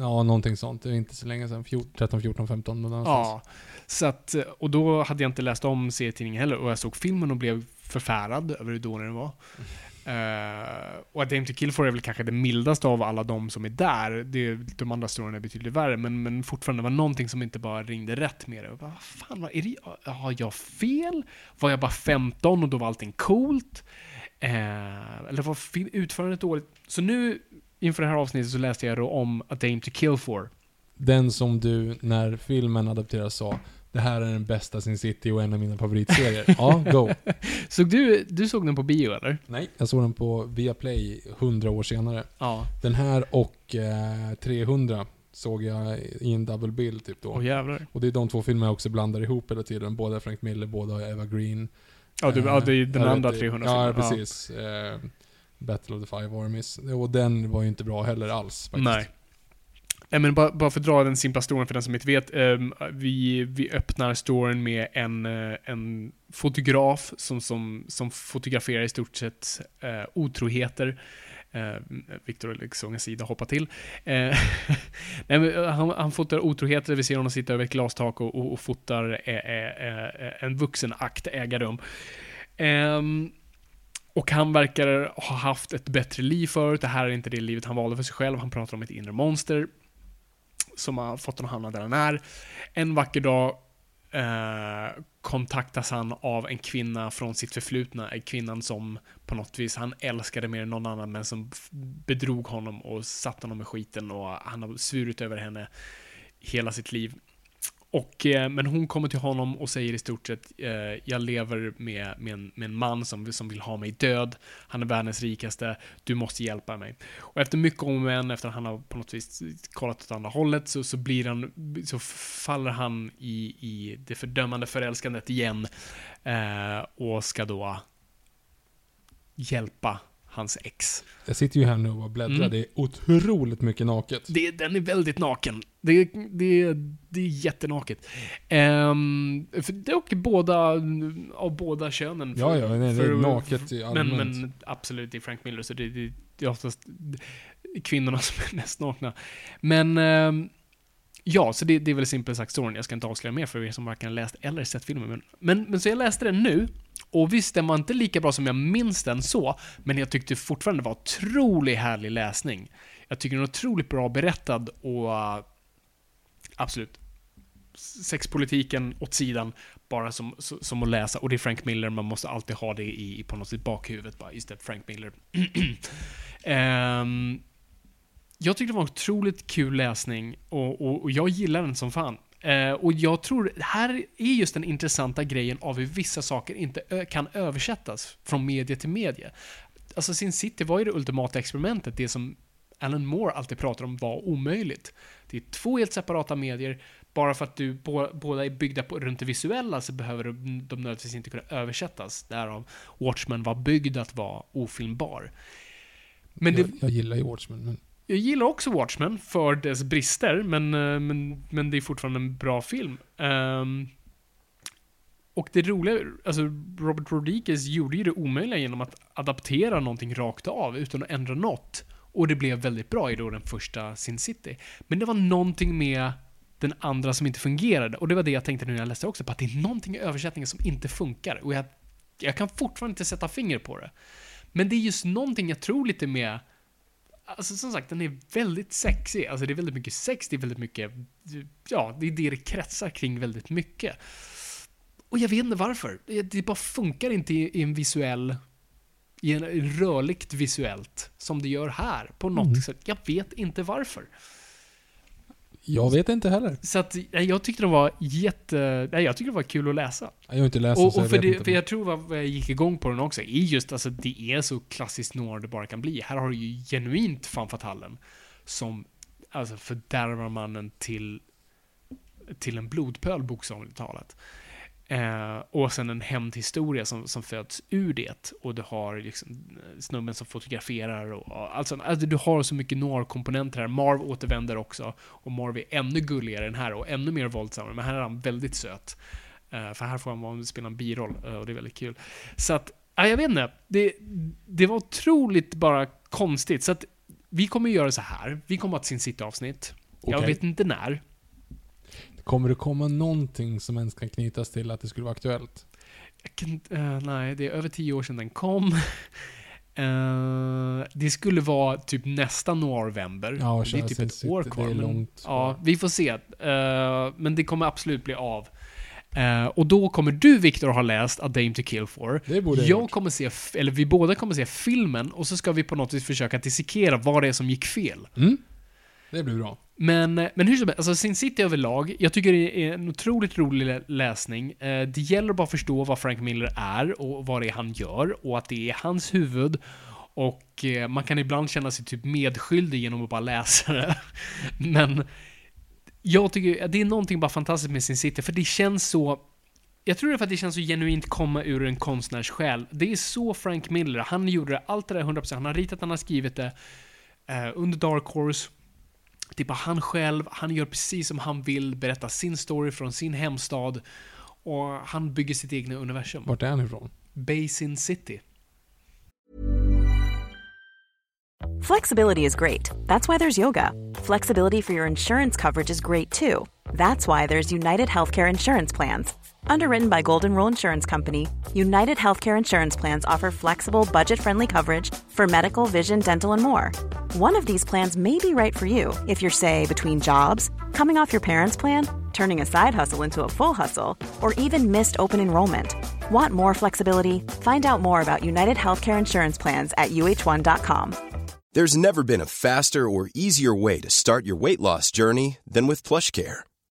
Ja, någonting sånt. Det är inte så länge sedan. 14, 13, 14, 15 någonstans. Ja. Så att, och då hade jag inte läst om serietidningen heller, och jag såg filmen och blev förfärad över hur dålig den var. Uh, och A Dame to Kill For är väl kanske det mildaste av alla de som är där. Det, de andra storyn är betydligt värre, men, men fortfarande var någonting som inte bara ringde rätt med det. Och bara, fan, vad är det, har jag fel? Var jag bara 15 och då var allting coolt? Eh, eller var utförandet dåligt? Så nu, inför det här avsnittet, så läste jag då om A Dame to Kill For. Den som du, när filmen adapteras, sa det här är den bästa Sin City och en av mina favoritserier. ja, go. Såg du, du såg den på bio eller? Nej. Jag såg den på Viaplay 100 år senare. Ja. Den här och eh, 300 såg jag i en double bill typ då. Åh jävlar. Och det är de två filmer jag också blandar ihop hela tiden. Båda Frank Miller, båda Eva Green. Ja, du, ja det är Eh, den andra vet, 300 Ja, filmen. precis. Eh, Battle of the Five Armies. Och den var ju inte bra heller alls faktiskt. Nej. Nej men bara, bara för att dra den simpla storyn för den som inte vet. ehm, vi, vi öppnar storyn med en, eh, en fotograf som, som, som fotograferar i stort sett otroheter eh, Viktor Alexångas sida hoppar till. Eh, nej, men, eh, han, han fotar otroheter, vi ser honom sitta över ett glastak och, och, och fotar eh, eh, eh en vuxen akt äga rum. Ehm, och han verkar ha haft ett bättre liv förut. Det här är inte det livet han valde för sig själv. Han pratar om ett inre monster som har fått honom att hamna där han är. En vacker dag eh, kontaktas han av en kvinna från sitt förflutna. En kvinnan som på något vis han älskade mer än någon annan men som bedrog honom och satte honom i skiten och han har svurit över henne hela sitt liv. Och, eh, men hon kommer till honom och säger i stort sett, eh, jag lever med, med, en, med en man som, som vill ha mig död. Han är världens rikaste, du måste hjälpa mig. Och efter mycket om och men, efter att han har på något vis kollat åt andra hållet, så, så blir han, så faller han i, i det fördömande förälskandet igen. Eh, och ska då hjälpa hans ex. Jag sitter ju här nu och bläddrar. Mm. Det är otroligt mycket naket. Det, den är väldigt naken. Det, det, det är jättenaket. Um, för det är båda, av båda könen. Ja, ja, nej, det är för- naket i men, allmänt. men absolut, det är Frank Miller, så det, det, det är oftast kvinnorna som är mest nakna. Men ehm, Ja, så det, det är väl simpelt sagt storyn. Jag ska inte avslöja mer för er som varken läst eller sett filmen. Men, men, men så jag läste den nu, och visst, den var inte lika bra som jag minns den så, men jag tyckte fortfarande det var otroligt härlig läsning. Jag tycker den är otroligt bra berättad och uh, absolut, sexpolitiken åt sidan, bara som, som att läsa. Och det är Frank Miller, man måste alltid ha det i, på något sätt bakhuvudet bara, just det, Frank Miller. um, jag tyckte det var en otroligt kul läsning och, och, och jag gillar den som fan. Uh, och jag tror, här är just den intressanta grejen av hur vissa saker inte kan översättas från media till media. Alltså Sin City var ju det ultimata experimentet, det som Alan Moore alltid pratar om var omöjligt. Det är två helt separata medier, bara för att du båda är byggda på, runt det visuella så behöver de, de nödvändigtvis inte kunna översättas. Därav Watchmen var byggd att vara ofilmbar. Men jag, det, jag gillar ju Watchmen, men... Jag gillar också Watchmen för dess brister, men, eh, men, men det är fortfarande en bra film. Um, och det roliga, alltså Robert Rodriguez gjorde ju det omöjliga genom att adaptera någonting rakt av utan att ändra något. Och det blev väldigt bra i då den första Sin City. Men det var någonting med den andra som inte fungerade. Och det var det jag tänkte nu när jag läste också, på att det är någonting i översättningen som inte funkar. Och jag, jag kan fortfarande inte sätta finger på det. Men det är just någonting jag tror lite med Alltså som sagt, den är väldigt sexig. Alltså det är väldigt mycket sex, det är väldigt mycket... Ja, det är det det kretsar kring väldigt mycket. Och jag vet inte varför. Det bara funkar inte i en visuell... I en rörligt visuellt, som det gör här, på något mm. sätt. Jag vet inte varför. Jag vet inte heller. Så att, jag tyckte det var jätte... Nej, jag tyckte det var kul att läsa. Jag har inte läst och, och för, det, för jag tror vad jag gick igång på den också, är just alltså det är så klassiskt noir det bara kan bli. Här har du ju genuint fan fatalen som alltså fördärvar mannen till till en blodpöl bokstavligt talat. Eh, och sen en hämndhistoria som, som föds ur det. Och du har liksom eh, snubben som fotograferar och, alltså, alltså du har så mycket noir-komponenter här. Marv återvänder också. Och Marv är ännu gulligare än här och ännu mer våldsam. Men här är han väldigt söt. Eh, för här får han spela en biroll eh, och det är väldigt kul. Så att, ja, jag vet inte. Det, det var otroligt bara konstigt. Så att vi kommer göra så här. Vi kommer att ha ett Sin City-avsnitt. Okay. Jag vet inte när. Kommer det komma någonting som ens kan knytas till att det skulle vara aktuellt? Kan, uh, nej, det är över tio år sedan den kom. Uh, det skulle vara typ nästa Noirvember. Ja, det är typ ett år kvar. Det är långt. Men, ja, vi får se. Uh, men det kommer absolut bli av. Uh, och då kommer du Viktor ha läst A Dame to Kill For. Det borde jag gjort. kommer se, eller vi båda kommer se filmen och så ska vi på något vis försöka dissekera vad det är som gick fel. Mm. Det blir bra. Men, eh, men hur som helst, alltså Sin City överlag, jag tycker det är en otroligt rolig läsning. Eh, det gäller bara att förstå vad Frank Miller är och vad det är han gör och att det är hans huvud. Och eh, man kan ibland känna sig typ medskyldig genom att bara läsa det. Men jag tycker det är någonting bara fantastiskt med Sin City, för det känns så jag tror det är för att det känns så genuint komma ur en konstnärs själ. Det är så Frank Miller, han gjorde allt det där 100%. Han har ritat, han har skrivit det eh, under Dark Horse. Det är bara han själv, han gör precis som han vill, berättar sin story från sin hemstad. Och han bygger sitt egna universum. Vart är han ifrån? Basin City. Flexibility is great. That's why there's yoga. Flexibility for your insurance coverage is great too. That's why there's United Healthcare Insurance Plans. Underwritten by Golden Rule Insurance Company, United Healthcare Insurance Plans offer flexible, budget friendly coverage for medical, vision, dental, and more. One of these plans may be right for you if you're, say, between jobs, coming off your parents' plan, turning a side hustle into a full hustle, or even missed open enrollment. Want more flexibility? Find out more about United Healthcare Insurance Plans at uh1.com. There's never been a faster or easier way to start your weight loss journey than with PlushCare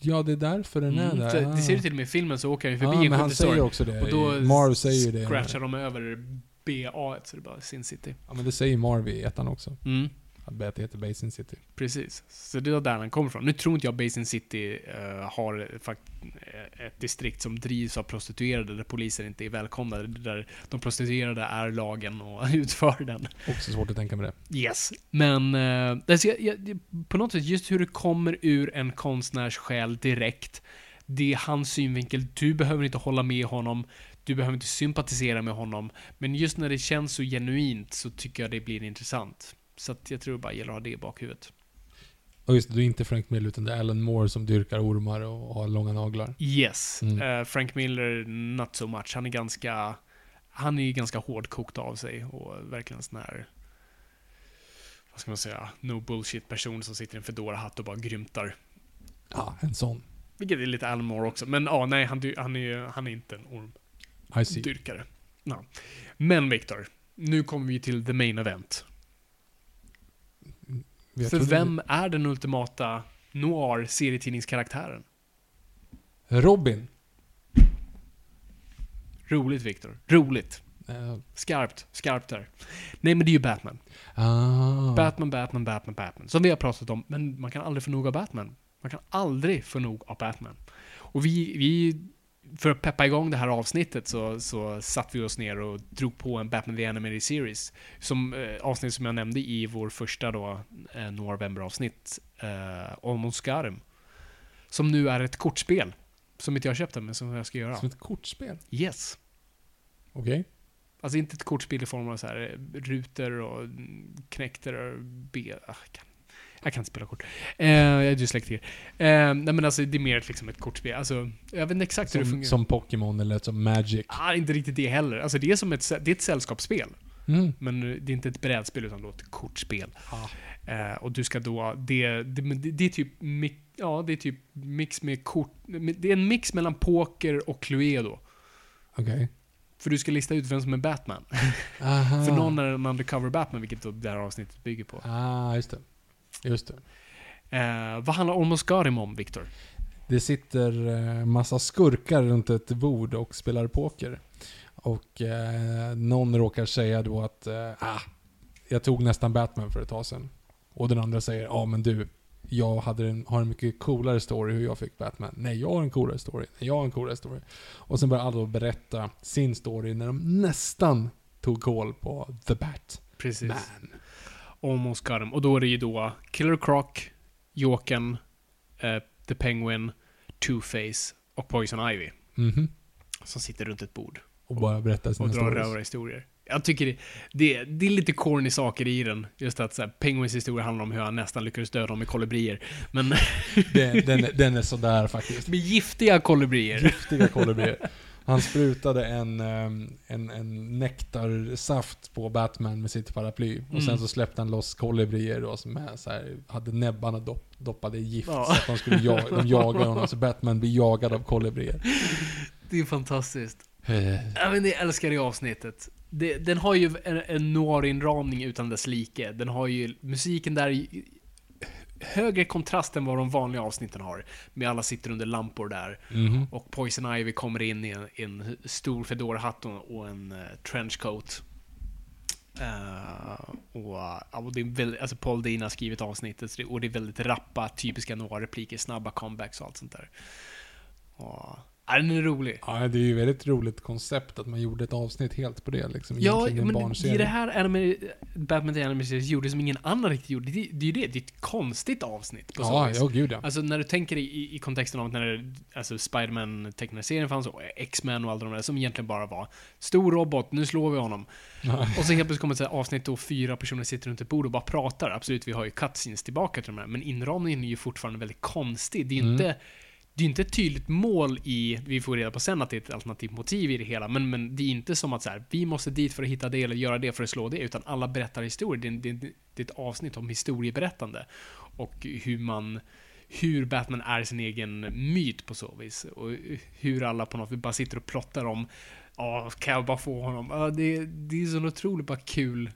Ja, det är därför den är Mm, där. Ah. det ser du till och med i filmen så åker han förbi Ja, en men han säger också det. Och då Marv säger det. scratchar de över BA, så det är bara Sin City. Ja, men det säger Marv i ettan också. Mm, Att Betty heter Basin City. precis. Så det är där han kommer ifrån. Nu tror inte jag Basin City eh, har eh, ett distrikt som drivs av prostituerade, där poliser inte är välkomna. Där de prostituerade är lagen och utför den. Också svårt att tänka med det. Yes. Men eh, alltså, jag, jag, på något sätt, just hur det kommer ur en konstnärs själ direkt. Det är hans synvinkel. Du behöver inte hålla med honom. Du behöver inte sympatisera med honom. Men just när det känns så genuint så tycker jag det blir intressant. Så att jag tror det bara gäller att ha det i bakhuvudet. Och just det, du är inte Frank Miller utan det är Alan Moore som dyrkar ormar och har långa naglar. Yes. Mm. Eh, Frank Miller, not so much. Han är ganska... Han är ju ganska hårdkokt av sig och verkligen sån här... Vad ska man säga? No bullshit person som sitter i en Fedora-hatt och bara grymtar. Ja, en sån. Vilket är lite Alan Moore också. Men ja, nej, han, han, är, han är inte en I see. ormdyrkare. Ja. Men Viktor, nu kommer vi till the main event. Jag För vem är den ultimata noir-serietidningskaraktären? Robin. Roligt Viktor. Roligt. Eh, Skarpt. Skarpt där. Nej, men det är ju Batman. ah. Batman, Batman, Batman, Batman. Som vi har pratat om, men man kan aldrig få nog av Batman. Man kan aldrig få nog av Batman. Och vi, vi för att peppa igång det här avsnittet så, så satt vi oss ner och drog på en Batman the Animated Series. Som eh, avsnitt som jag nämnde i vår första då, eh, November-avsnitt, eh, om Oscarum. Som nu är ett kortspel. Som inte jag köpte, men som jag ska göra. Som ett kortspel. Yes. Okej. Alltså inte ett kortspel i form av så här eh, rutor och mm, knäkter och B... Ah, jag, kan, inte spela kort. Eh, jag är dyslektiker. Eh, nej men alltså det är mer liksom ett kortspel. Alltså, jag vet inte exakt hur det Som, fungerar. som Pokémon eller som Magic. Ah, inte riktigt det heller. Alltså det är som ett, det är ett sällskapsspel. Mm. Men eh, det är inte ett brädspel utan då ett kortspel. Eh, och du ska då, det, det, det, det är typ, ja det är typ mix med kort, det är en mix mellan poker och Cluedo. Okej. För du ska lista ut vem som är Batman. För någon är en undercover Batman, vilket då det här avsnittet bygger på. Ah, just det. Just det. Eh, vad handlar Almost Gorim om, Viktor? Det sitter eh, massa skurkar runt ett bord och spelar poker. Och eh, någon råkar säga då att eh, ah, jag tog nästan Batman för ett tag sedan. Och den andra säger, ja men du, jag hade en, har en mycket coolare story hur jag fick Batman. Nej, jag har en coolare story. Nej, jag har en coolare story. Och sen börjar alla berätta sin story när de nästan tog koll på The Bat. Precis. Man. Almost Gorim. Och då är det ju då Killer Croc, Jokern, eh, The Penguin, Two-Face och Poison Ivy. Mhm. Som sitter runt ett bord Och bara berätta sina och drar rövarhistorier. Jag tycker det, det, det är lite corny saker i den. Just att så här, Penguins historia handlar om hur han nästan lyckades döda dem med kolibrier. Men Den, den, är- den är sådär faktiskt. med giftiga kolibrier. Giftiga kolibrier. Han sprutade en, ehm, en, en nektarsaft på Batman med sitt paraply. Och sen Mm. så släppte han loss kolibrier då som är så här, hade näbbarna dopp, doppade i gift. Ja. Så att de skulle jaga, de jagar honom. Så Batman blir jagad av kolibrier. Det är fantastiskt. Eh, Ja, men jag älskar det avsnittet. Det, den har ju en, en noir-inramning utan dess like. Den har ju musiken där högre kontrast än vad de vanliga avsnitten har. Med alla sitter under lampor där. mhm. Och Poison Ivy kommer in i en, en stor fedora-hatt och, en uh, trenchcoat. Uh, och, och det är väldigt, alltså Paul Dean har skrivit avsnittet och det är väldigt rappa, typiska noir-repliker, snabba comebacks och allt sånt där. Och, ja, den är rolig. Ja, det är ju ett väldigt roligt koncept att man gjorde ett avsnitt helt på det. Liksom, Ja, men barnserie. det, här anime, Batman The Animated Series gjorde som ingen annan riktigt gjorde. Det, det är ju det, det är ett konstigt avsnitt på så Ja, vis. ja, gud ja. Alltså när du tänker i, i kontexten av att när alltså Spiderman tecknade serien fanns och X-Men och alla de där som egentligen bara var stor robot, nu slår vi honom. Och så helt plötsligt kommer ett så avsnitt då fyra personer sitter runt ett bord och bara pratar. Absolut, vi har ju cutscenes tillbaka till de här, men inramningen är ju fortfarande väldigt konstig. Det är ju Mm. inte det är ju inte ett tydligt mål i, vi får reda på sen att det är ett alternativt motiv i det hela, men, men det är inte som att så här, vi måste dit för att hitta det eller göra det för att slå det, utan alla berättar historier. Det, det, det är ett avsnitt om historieberättande. Och hur man, hur Batman är sin egen myt på så vis. Och hur alla på något vis bara sitter och plottar om, ja, kan jag bara få honom? Ja, det, det är så otroligt bara kul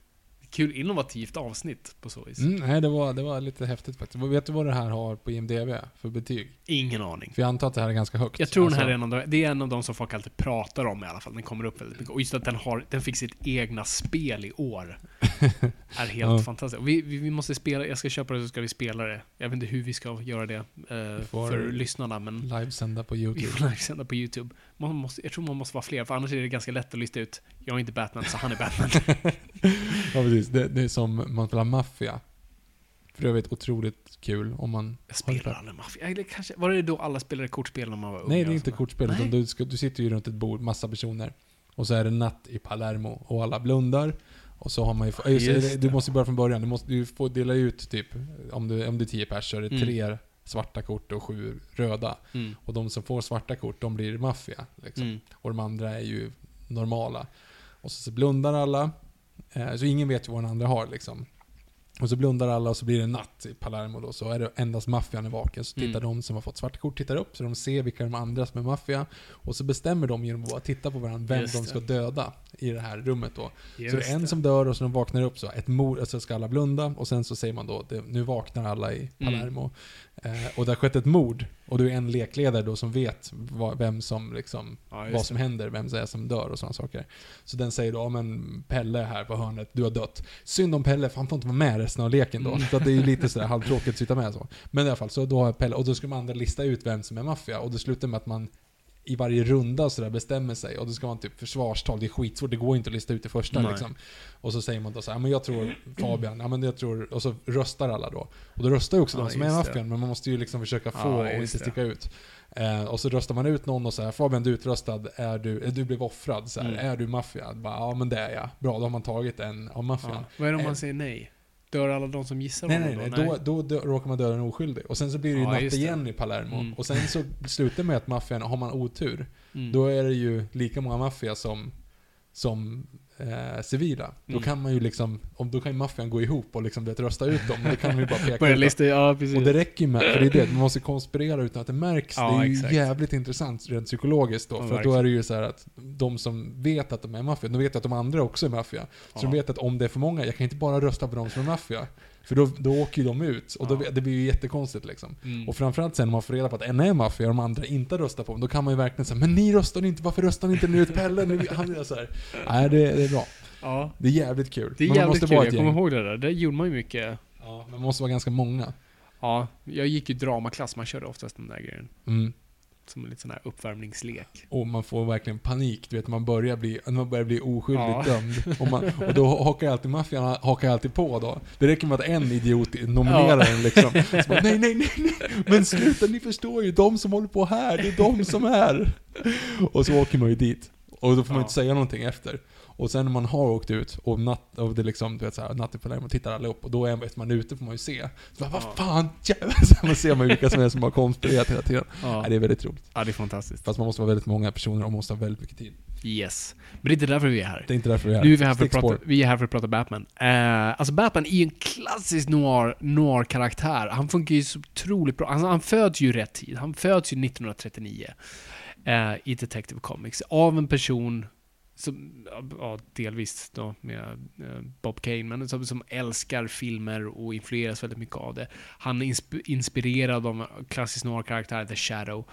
kul innovativt avsnitt på så vis. Mm, nej, det var, det var lite häftigt faktiskt. Vet du vad det här har på IMDB för betyg? Ingen aning. För jag antar att det här är ganska högt. Jag tror Alltså, den här är en av de, det är en av de som folk alltid pratar om i alla fall. Den kommer upp väldigt mycket. Och just att den har, den fick sitt egna spel i år. är helt Ja. fantastiskt. Vi, vi, vi måste spela, jag ska köpa det så ska vi spela det. Jag vet inte hur vi ska göra det eh, för lyssnarna, men Livesända på vi YouTube. får livesända på YouTube. Man måste, jag tror man måste vara fler, för annars är det ganska lätt att lista ut, jag är inte Batman, så han är Batman. Ja, precis. Det, det är som man spelar maffia. För övrigt otroligt kul om man... Spelar aldrig maffia. Eller kanske, var det då alla spelade kortspel när man var ung? Nej, det är inte kortspel. Utan du, ska, du sitter ju runt ett bord, massa personer. Och så är det natt i Palermo och alla blundar. Och så har man ju... Ja, just, du det. måste ju börja från början. Du, måste, du får dela ut typ, om du, om du är tio pers så är det Mm. tre svarta kort och sju röda. Mm. Och de som får svarta kort, de blir maffia. Liksom. Mm. Och de andra är ju normala. Och så, så blundar alla. Eh, så ingen vet ju vad den andra har liksom. Och så blundar alla och så blir det natt i Palermo då. Så är det endast maffian är vaken. Så tittar Mm. de som har fått svarta kort tittar upp så de ser vilka de andra som är maffia. Och så bestämmer de genom att bara titta på varandra vem Just de det. ska döda i det här rummet då. Just så det är en det. som dör och så de vaknar upp så. Ett mord, alltså ska alla blunda och sen så säger man då, det, nu vaknar alla Mm. i Palermo. Eh, och det har skett ett mord. Och du är en lekledare då som vet vad, vem som liksom, Ja, vad som det. händer, vem det är som dör och sådana saker. Så den säger då, ja men Pelle här på hörnet, du har dött. Synd om Pelle, för han får inte vara med resten av leken då. Mm. Så att det är ju lite sådär halvtråkigt att sitta med så. Men i alla fall, så då har Pelle, och då ska de andra lista ut vem som är maffia. Och det slutar med att man i varje runda så där bestämmer sig. Och då ska man typ försvarstal, det är skitsvårt, det går inte att lista ut det första Nej. liksom. Och så säger man då så här, men jag tror Fabian, ja men jag tror, och så röstar alla då. Och då röstar ju också Ja, de som är det. maffian, men man måste ju liksom försöka få Ja, och inte det. sticka ut. Eh, och så röstar man ut någon och så här, Fabian du är utröstad, är du, eh, du blev offrad, så här, Mm. är du maffia? Ja men det är jag. Bra, då har man tagit en av maffian. Ja. Vad är det om Eh, man säger nej? Dör alla de som gissar Nej, honom nej, nej. Då, då, dö- råkar man döda en oskyldig. Och sen så blir det ju Ja, natt igen i Palermo. Mm. Och sen så slutar det med att maffian, har man otur, Mm. då är det ju lika många maffia som, som eh, civila. Då Mm. kan man ju liksom, om, då kan ju maffian gå ihop och liksom vet, rösta ut dem. Då kan man ju bara peka lista, ja precis. Och det räcker ju med, för det är det, man måste konspirera utan att det märks. Ja, det är ju exakt. jävligt intressant rent psykologiskt då. Ja, för att då verkligen. är det ju så att de som vet att de är maffia, de vet att de andra också är maffia. Så de vet att om det är för många, jag kan inte bara rösta på de som är maffia. För då, då åker ju de ut. Och då, Ja. det blir ju jättekonstigt liksom. Mm. Och framförallt sen när man får reda på att en är maffia och de andra inte röstar på dem, då kan man ju verkligen säga Men ni röstar inte, varför röstar ni inte nu ut Pelle? Han är så här. Nej, det, det är bra. Ja. Det är jävligt kul. Det är jävligt måste kul, vara jag kommer ihåg det där. Det gjorde man ju mycket. Ja, men man måste vara ganska många. Ja, jag gick ju dramaklass, man körde oftast den där grejen. Mm. Som en liten sån här uppvärmningslek. Och man får verkligen panik, du vet man börjar bli, man börjar bli oskyldigt Ja. dömd. Och, man, och då hakar alltid maffian hakar alltid på då. Det räcker med att en idiot nominerar Ja. en liksom. Så bara, nej, nej, nej, nej, men sluta, ni förstår ju, de som håller på här, det är de som är. Och så åker man ju dit. Och då får man Ja. inte säga någonting efter. Och sen när man har åkt ut och natt, och det liksom, du vet såhär, natt i Palermo, tittar alla upp och då är man, man ute får man ju se. Så bara, vad fan, jävlar! Så man ser man vilka som är som har konspirerat hela tiden. Ja. Nej, det är väldigt roligt. ja, det är fantastiskt. Fast man måste vara väldigt många personer och man måste ha väldigt mycket tid. Yes. Men det är inte därför vi är här. Det är inte därför vi är här. Nu är vi här för att prata, vi är här för att prata Batman. Eh, alltså Batman är ju en klassisk noir, noir-karaktär. Han funkar ju så otroligt bra. Alltså, han föds ju rätt tid. Han föds ju 1939 eh, i Detective Comics av en person som, ja, delvis då med eh, Bob Kane, men som, som älskar filmer och influeras väldigt mycket av det. Han är insp- inspirerad av klassisk noir-karaktär, The Shadow.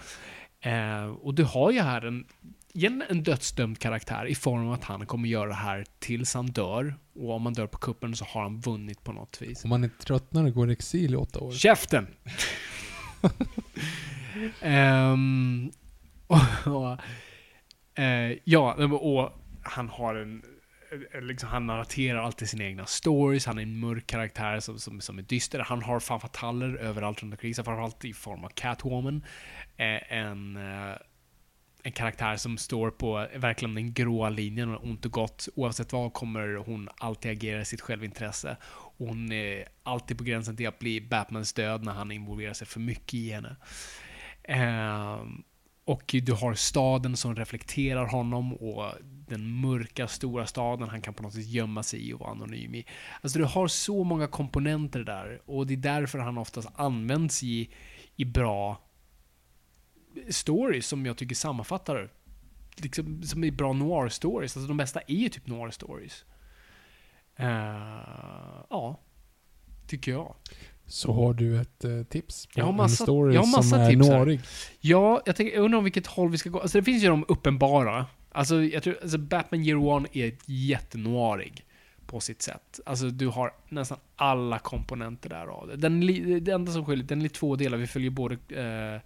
Eh, och du har ju här en, igen en dödsdömd karaktär i form av att han kommer göra det här tills han dör. Och om han dör på kuppen så har han vunnit på något vis. Om man är tröttnar och går i exil i åtta år. Käften! Ehm, och, och, eh, ja, och han har en... Eh, liksom, han narraterar alltid sina egna stories, han är en mörk karaktär som, som, som är dyster. Han har fanfataller överallt runt omkring sig, framförallt i form av Catwoman. Eh, en, eh, en karaktär som står på verkligen den gråa linjen, och ont och gott. Oavsett vad kommer hon alltid agera i sitt självintresse. Hon är alltid på gränsen till att bli Batmans död när han involverar sig för mycket i henne. Ehm, och du har staden som reflekterar honom och den mörka stora staden han kan på något sätt gömma sig i och vara anonym i. Alltså du har så många komponenter där och det är därför han oftast används i, i bra stories som jag tycker sammanfattar liksom, som är bra noir-stories. Alltså de bästa är ju typ noir-stories. Uh, eh, ja, tycker jag. Så har du ett eh, tips på Jag har en massa- story jag har massa som är tips här. Ja, jag, tänker, jag undrar om vilket håll vi ska gå. Alltså det finns ju de uppenbara. Alltså, jag tror, alltså Batman Year One är jättenoirig på sitt sätt. Alltså du har nästan alla komponenter där av det. Den, det enda som skiljer, den är två delar. Vi följer både eh,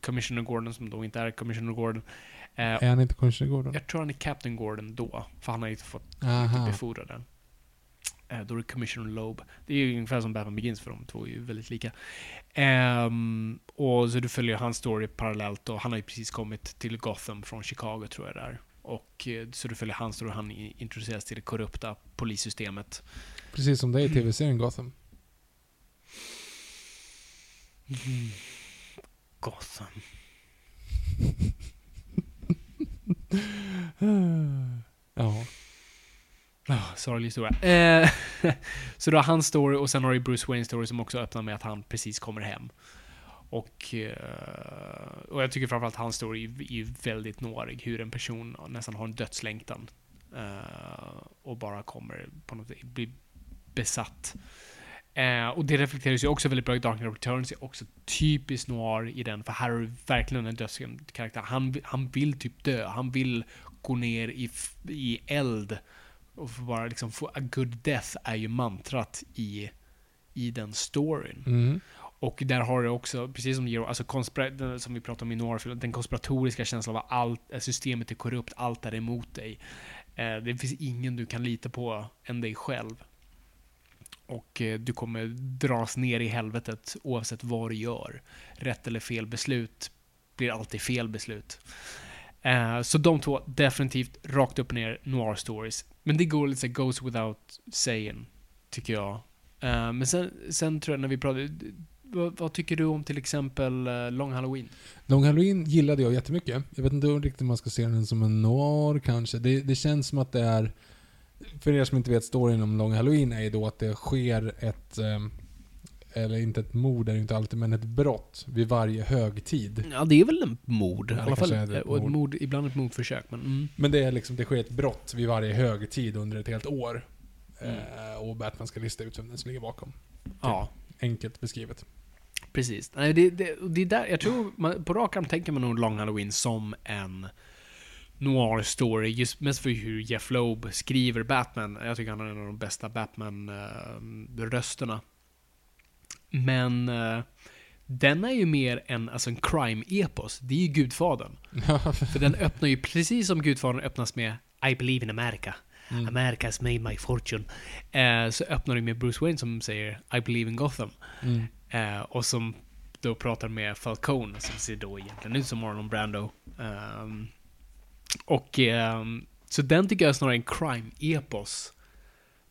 Commissioner Gordon, som då inte är Commissioner Gordon. Eh, Är han inte Commissioner Gordon? jag tror han är Captain Gordon då, för han har inte fått Aha. befordrad den. Eh, då är det Commissioner Loeb. Det är ju ungefär som Batman Begins för de två är ju väldigt lika. Ehm, och så du följer hans story parallellt och han har ju precis kommit till Gotham från Chicago tror jag där. Och eh, så du följer hans story och han introduceras till det korrupta polissystemet. Precis som det är i tv-serien Gotham. Gotham. Ja. Oh, sorglig historia. Eh, så du har hans story och sen har du Bruce Wayne story som också öppnar med att han precis kommer hem. Och, eh, och jag tycker framförallt hans story är ju väldigt nårig. Hur en person nästan har en dödslängtan. Eh, och bara kommer på något sätt bli besatt. Eh, och det reflekteras ju också väldigt bra i Dark Knight Returns. är också typiskt noir i den. För här har du verkligen en dödskaraktär. karaktär. Han, han vill typ dö. Han vill gå ner i, i eld. Och få bara liksom få a good death är ju mantrat i, i den storyn. Mm. Och där har du också, precis som Gero, alltså konspira- som vi pratade om i noir den konspiratoriska känslan av att allt, eh, systemet är korrupt, allt är emot dig. Eh, det finns ingen du kan lita på än dig själv. Och eh, du kommer dras ner i helvetet oavsett vad du gör. Rätt eller fel beslut blir alltid fel beslut. Eh, så de två, definitivt rakt upp och ner noir stories. Men det går lite så goes without saying, tycker jag. Eh, men sen, sen tror jag när vi pratade... vad, vad tycker du om till exempel eh, Long Halloween? Long Halloween gillade jag jättemycket. Jag vet inte riktigt om man ska se den som en noir kanske. Det, det känns som att det är... För er som inte vet storyn om Long Halloween är ju då att det sker ett... Um, eller inte ett mord är det inte alltid, men ett brott vid varje högtid. Ja, det är väl en mord. I Ja, det alla fall. ett Och ett mord. mord, ibland ett mordförsök. Men, mm. Men det är liksom, det sker ett brott vid varje högtid under ett helt år. Mm. Eh, och Batman ska lista ut vem den som ligger bakom. Ja, Enkelt beskrivet. precis. Nej, det, det, det är där, jag tror, man, på rak arm tänker man nog Long Halloween som en noir story, just mest för hur Jeff Loeb skriver Batman. Jag tycker han är en av de bästa Batman-rösterna. Men eh, den är ju mer en, alltså en crime-epos. Det är ju Gudfadern. För den öppnar ju precis som Gudfadern öppnas med I believe in America. America's made my fortune. Eh, så öppnar det med Bruce Wayne som säger I believe in Gotham. Mm. Eh, och som då pratar med Falcone, som ser då egentligen ut som Marlon Brando. Ehm, och ehm, så den tycker jag är snarare en crime-epos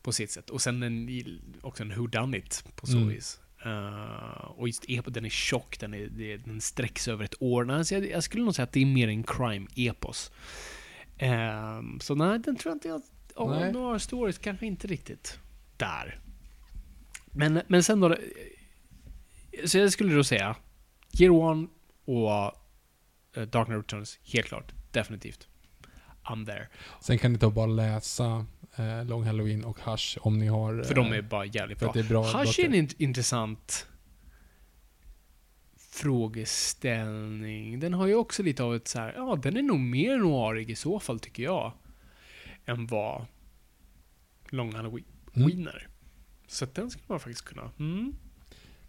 på sitt sätt. Och sen en, också en who done it på så Mm. vis. Eh, och just epos, den är tjock, den, är, den sträcks över ett år. Nej, jag, jag skulle nog säga att det är mer en crime-epos. Ehm, så nej, den tror jag inte jag... Oh. Noir Stories kanske inte riktigt där. Men, men sen då... Så jag skulle då säga Year One och eh, Dark Knight Returns, helt klart. Definitivt. I'm there. Sen kan ni ta och bara läsa eh, Long Halloween och Hush om ni har... För de eh, är bara jävligt bra. bra Hush är en int- intressant frågeställning. Den har ju också lite av ett så här, ja den är nog mer noirig i så fall tycker jag. Än vad Long Halloween Mm. är. Så den skulle man faktiskt kunna. Mm.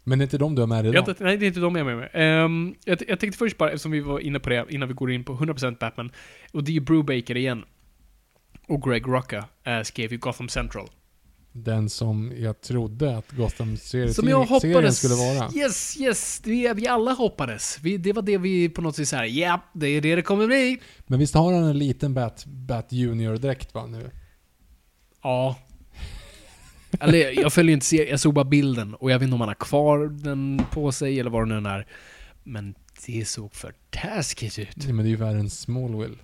Men det är inte de du har med dig Jag, idag? nej, det är inte de jag är med mig. Ehm, jag, jag tänkte först bara, eftersom vi var inne på det, innan vi går in på 100% Batman. Och det är ju Brubaker igen. Och Greg Rucka äh, skrev ju Gotham Central. Den som jag trodde att Gotham-serien jag skulle vara. Yes, yes! Det, vi alla hoppades. Vi, det var det vi på något sätt såhär, ja, det är det det kommer bli. Men visst har han en liten Bat, Bat Junior-dräkt va nu? Ja. Eller jag följer inte serien, jag såg bara bilden och jag vet inte om han har kvar den på sig eller vad det nu är. Men Det såg för taskigt ut. Ja, men det är ju värre än Smallville.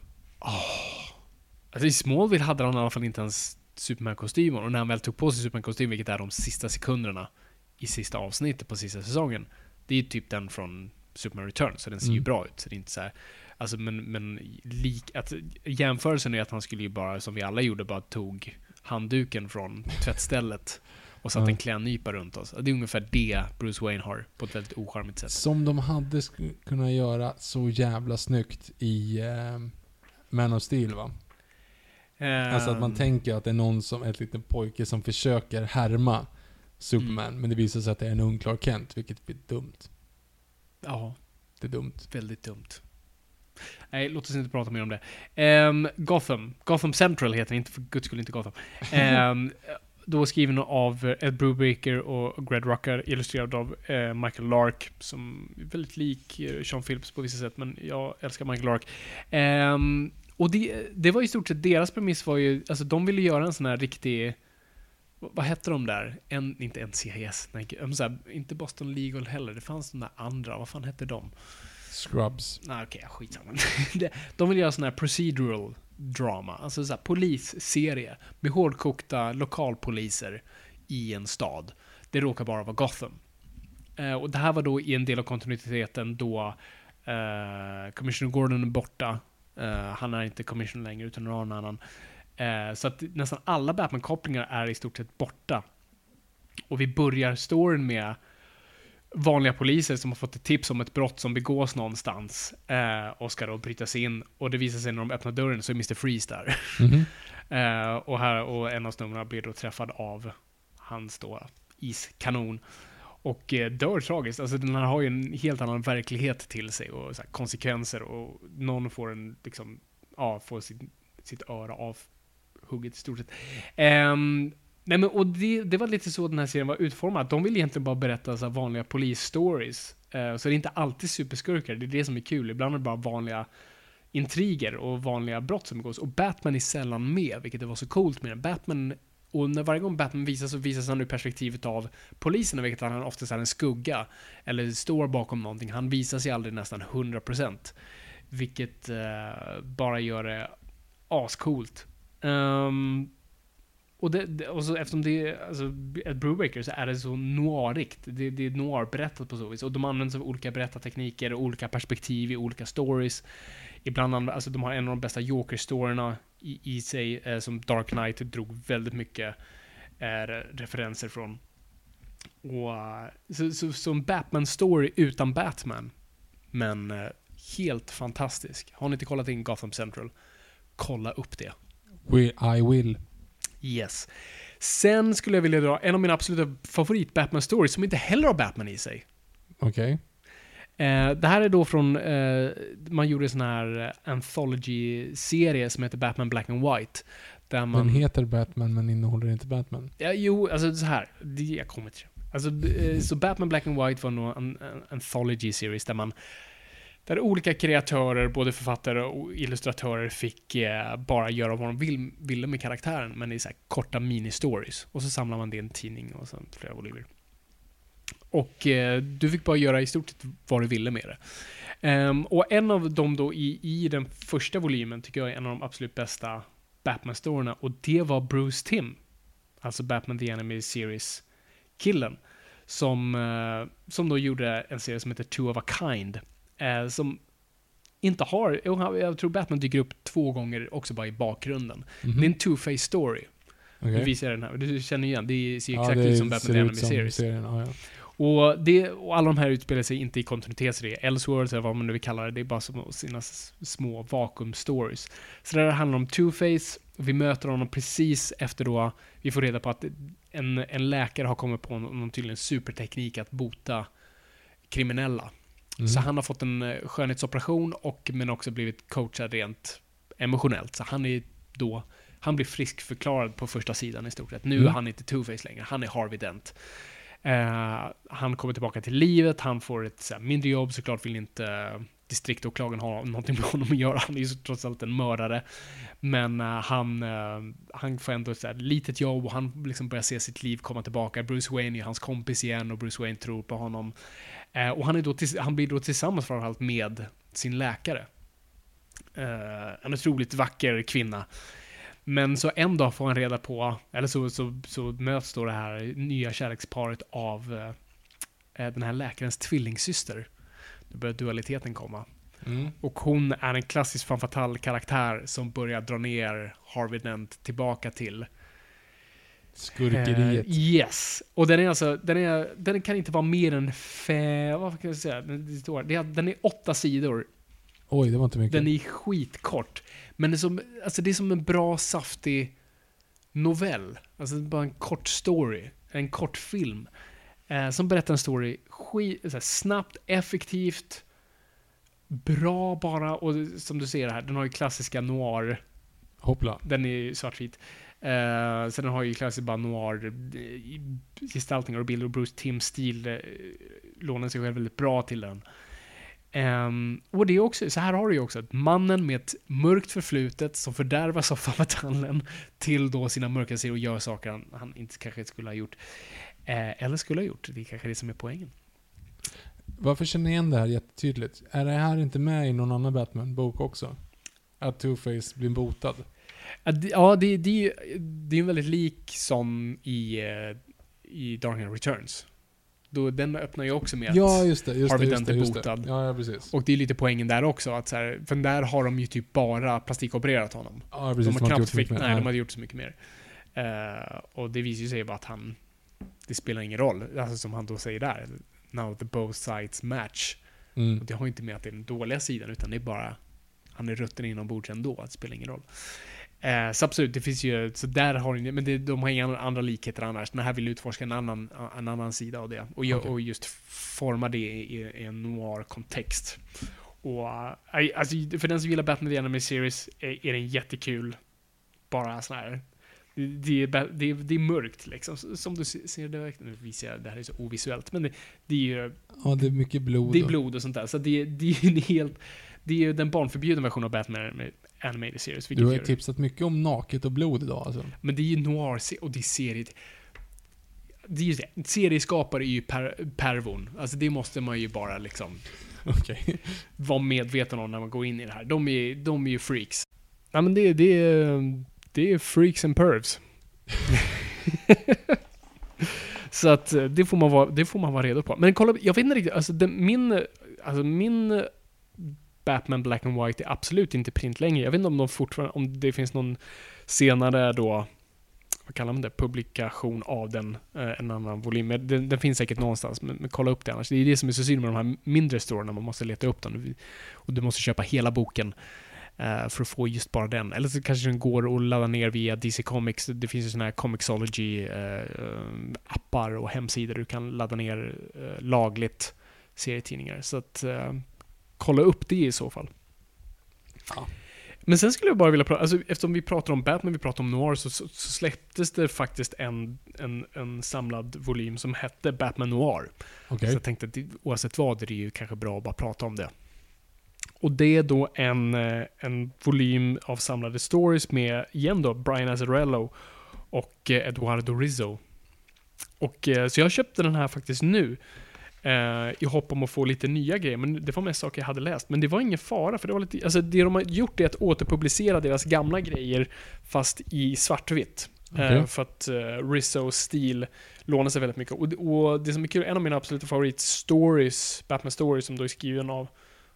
Alltså i Smallville hade han i alla fall inte ens Superman-kostymen. Och när han väl tog på sig Superman-kostym, vilket är de sista sekunderna i sista avsnittet på sista säsongen. Det är ju typ den från Superman Returns, så den ser ju Mm. bra ut. Så det är inte så här, alltså men, men lik, att, jämförelsen är att han skulle ju bara, som vi alla gjorde, bara tog handduken från tvättstället och satte Ja. en klädnypa runt oss. Det är ungefär det Bruce Wayne har, på ett väldigt ocharmigt sätt. Som de hade kunnat göra så jävla snyggt i eh, Man of Steel va? Alltså att man Ehm, tänker att det är någon som, ett liten pojke som försöker härma Superman, Mm. men det visar sig att det är en ung Clark Kent, vilket blir dumt. Ja, Det är dumt. väldigt dumt. Nej, låt oss inte prata mer om det. Ehm, Gotham. Gotham Central heter den, inte för guds skull inte Gotham. Ehm, då skriven av Ed Brubaker och Greg Rucka, illustrerad av eh, Michael Lark, som är väldigt lik eh, Sean Phillips på vissa sätt, men jag älskar Michael Lark. Ehm, och det, det var i stort sett, deras premiss var ju, alltså de ville göra en sån här riktig, vad hette de där? En, inte NCIS, nej, så här, inte Boston Legal heller, det fanns de där andra, vad fan hette de? Scrubs. Nej okej, skitsamma. De vill göra sån här procedural drama, alltså så här polisserie med hårdkokta lokalpoliser i en stad. Det råkar bara vara Gotham. Eh, och det här var då i en del av kontinuiteten då eh, Commissioner Gordon är borta. Eh, han är inte Commissioner längre utan någon annan. Eh, så att nästan alla Batman-kopplingar är i stort sett borta. Och vi börjar storyn med vanliga poliser som har fått ett tips om ett brott som begås någonstans eh, och ska då bryta sig in. Och det visar sig när de öppnar dörren så är Mr. Freeze där. Mhm. Eh, och, här, och en av snubbarna blir då träffad av hans då iskanon. Och eh, dör tragiskt. Alltså den här har ju en helt annan verklighet till sig och så här, konsekvenser och någon får en liksom, ja, får sitt, sitt öra avhugget i stort sett. Nej men och det, det var lite så den här serien var utformad. De vill egentligen bara berätta så här, vanliga polisstories. Eh, så det är inte alltid superskurkar, det är det som är kul. Ibland är det bara vanliga intriger och vanliga brott som begås. Och Batman är sällan med, vilket det var så coolt med den. Batman, och när varje gång Batman visas så visas han ur perspektivet av polisen, vilket han oftast är en skugga. Eller står bakom någonting. Han visar sig aldrig nästan 100%. Vilket eh, bara gör det ascoolt. Um, och, det, det, och så eftersom det är alltså, ett Brubaker så är det så noirigt. Det, det är noir-berättat på så vis. Och de använder sig av olika berättartekniker och olika perspektiv i olika stories. Ibland använder, alltså de har en av de bästa Joker-storyna i, i sig, eh, som Dark Knight drog väldigt mycket eh, referenser från. Och, eh, så, så, så en Batman-story utan Batman. Men eh, helt fantastisk. Har ni inte kollat in Gotham Central? Kolla upp det. We, I will. Yes. Sen skulle jag vilja dra en av mina absoluta favorit Batman-stories som inte heller har Batman i sig. Okej. Eh, det här är då från, eh, man gjorde en sån här eh, anthology-serie som heter Batman Black and White. Där man... Den heter Batman men innehåller inte Batman. Ja, jo, alltså så här. Det, jag kommer till det. Alltså, eh, så Batman Black and White var nog en, en anthology series där man där olika kreatörer, både författare och illustratörer, fick eh, bara göra vad de vill, ville med karaktären, men i så här korta mini-stories. Och så samlar man det i en tidning och sen flera volymer. Och eh, du fick bara göra i stort sett vad du ville med det. Um, och en av dem då i, i den första volymen tycker jag är en av de absolut bästa Batman-storyna och det var Bruce Tim. Alltså Batman The Enemy Series-killen. Som, uh, som då gjorde en serie som heter Two of a Kind. Eh, som inte har, jag tror Batman dyker upp två gånger också bara i bakgrunden. Mhm. Det är en two-face story. Okej. Nu visar jag den här, du känner igen, det ser ju Ja, exakt det ut som Batman The Enemy Series. serien. Ja, ja. Och, det, och alla de här utspelar sig inte i kontinuitet, så det är Elseworlds eller vad man nu vill kalla det. Det är bara som sina små vakuum-stories. Så det här handlar om Two-Face. Vi möter honom precis efter då vi får reda på att en, en läkare har kommit på någon, någon tydligen superteknik att bota kriminella. Mhm. Så han har fått en eh, skönhetsoperation och men också blivit coachad rent emotionellt. Så han är då, han blir friskförklarad på första sidan i stort sett. Nu Mm. är han inte Two-Face längre, han är Harvey Dent. Eh, han kommer tillbaka till livet, han får ett så här, mindre jobb, såklart vill inte distriktåklagaren har någonting med honom att göra. Han är ju trots allt en mördare. Men eh, han, eh, han får ändå ett så här litet jobb och han liksom börjar se sitt liv komma tillbaka. Bruce Wayne är hans kompis igen och Bruce Wayne tror på honom. Eh, och han, är då tills- han blir då tillsammans framförallt med sin läkare. Eh, en otroligt vacker kvinna. Men så en dag får han reda på, eller så, så, så möts då det här nya kärleksparet av eh, den här läkarens tvillingsyster. Då börjar dualiteten komma. Mm. Och hon är en klassisk fan fatale karaktär som börjar dra ner Harvey Dent tillbaka till Skurkeriet. Eh, yes. Och den är alltså, den, är, den kan inte vara mer än fem, vad kan jag säga? Den, det står, det är, den är åtta sidor. Oj, det var inte mycket. Den är skitkort. Men det är som, alltså det är som en bra saftig novell. Alltså bara en kort story. En kort film. Eh, som berättar en story skit, här, snabbt, effektivt, bra bara. Och som du ser här, den har ju klassiska noir Hoppla. den är ju svartvit. Uh, så den har ju klassisk bara noir eh, gestaltningar och bilder och Bruce Timms stil uh, eh, lånar sig själv väldigt bra till den. Um, och det är också, så här har du ju också att mannen med ett mörkt förflutet som fördärvas av metallen till då sina mörka sidor och gör saker han, han inte kanske skulle ha gjort. Eh, eller skulle ha gjort. Det är kanske det som är poängen. Varför känner jag igen det här jättetydligt? Är det här inte med i någon annan Batman-bok också? Att Two-Face blir botad? Ja, det, det, är ju- det är väldigt lik som i, eh, i Dark Knight Returns. Då, den öppnar ju också med att Ja, just det. Just Harvey Dent är botad. Ja, ja, precis. Och det är lite poängen där också, att så här, för där har de ju typ bara plastikopererat honom. Ja, precis. de har knappt fick, nej, de hade gjort så mycket mer. Eh, och det visar ju sig bara att han, det spelar ingen roll. Alltså som han då säger där, now the both sides match. Mm. Och det har ju inte med att det är den dåliga sidan, utan det är bara, han är rutten inombords ändå, det spelar ingen roll. Eh, så absolut, det finns ju, så där har ni, men det, de har inga andra likheter annars. Den här vill utforska en annan, en annan sida av det. Och, Okej. och just forma det i, i en noir-kontext. Och, eh, alltså, för den som gillar Batman The Anime Series är, är den jättekul. Bara sån här. Det, är, det, är, det är mörkt liksom. Som du se- ser det, nu visar jag, det här är så ovisuellt, men det, det är ju Ja, det är mycket blod. det är blod och sånt där. Så det, det är ju en helt... Det är ju den barnförbjudna versionen av Batman Animated Series. Du har ju tipsat mycket om naket och blod idag alltså. men det är ju noir och det är serier. Det är ju det. Serieskapare är ju per, pervon. Alltså det måste man ju bara liksom Okej. vara medveten om när man går in i det här. De är, de är ju freaks. Ja men det, det, är, det är freaks and pervs. Så att eh, det får man vara, det får man vara redo på. Men kolla, jag vet inte riktigt, alltså den, min, alltså min Batman Black and White är absolut inte print längre. Jag vet inte om de fortfarande, om det finns någon senare då, vad kallar man det, publikation av den, eh, en annan volym. Men Den, den finns säkert någonstans, men, men kolla upp det annars. Det är det som är så synd med de här mindre storerna, man måste leta upp dem. Och du måste köpa hela boken eh, för att få just bara den. Eller så kanske den går att ladda ner via DC Comics. Det finns ju sådana här Comixology-appar eh, och hemsidor du kan ladda ner eh, lagligt serietidningar. Så att eh, kolla upp det i så fall. Ja. Men sen skulle jag bara vilja prata, alltså eftersom vi pratar om Batman, vi pratar om Noir, så, så, så släpptes det faktiskt en, en, en samlad volym som hette Batman Noir. Okej. Så jag tänkte att oavsett vad är det ju kanske bra att bara prata om det. Och det är då en, eh, en volym av samlade stories med, igen då, Brian Azzarello och eh, Eduardo Rizzo. Och, eh, så jag köpte den här faktiskt nu. Eh, I hopp om att få lite nya grejer, men det var mest saker jag hade läst. Men det var ingen fara, för det var lite, alltså det de har gjort är att återpublicera deras gamla grejer, fast i svartvitt. Eh, för att uh, Rizzos stil lånar sig väldigt mycket. Och, det- och det som är kul, en av mina absoluta favorit-stories, Batman-stories, som då är skriven av,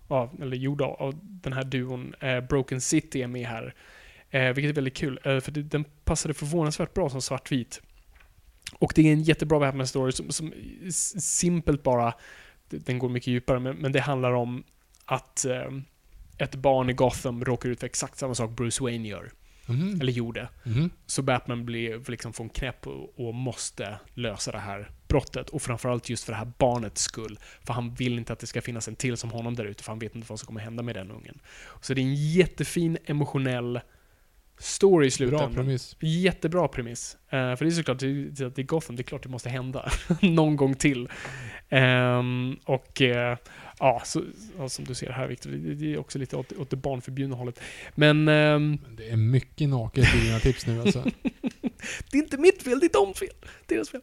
av eller gjord av, av den här duon, eh, Broken City är med här. Eh, vilket är väldigt kul, eh, för det, den passade förvånansvärt bra som svartvit. Och det är en jättebra Batman-story som, som s- simpelt bara, den går mycket djupare, men, men det handlar om att eh, ett barn i Gotham råkar ut för exakt samma sak Bruce Wayne gör, Mhm. eller gjorde. Mhm. Så Batman blir liksom får en knäpp och, och måste lösa det här brottet. Och framförallt just för det här barnets skull. För han vill inte att det ska finnas en till som honom där ute, för han vet inte vad som kommer hända med den ungen. Så det är en jättefin emotionell story i Bra slutändan. premiss. Jättebra premiss. Eh, för det är såklart, det det är Gotham, det är klart det måste hända. Någon gång till. Ehm, och eh, ja, så, ja, som du ser här Viktor, det, det är också lite åt, åt det barnförbjudna hållet. Men ehm, Men det är mycket naket i dina tips nu alltså. det är inte mitt fel, det är deras fel. Deras fel.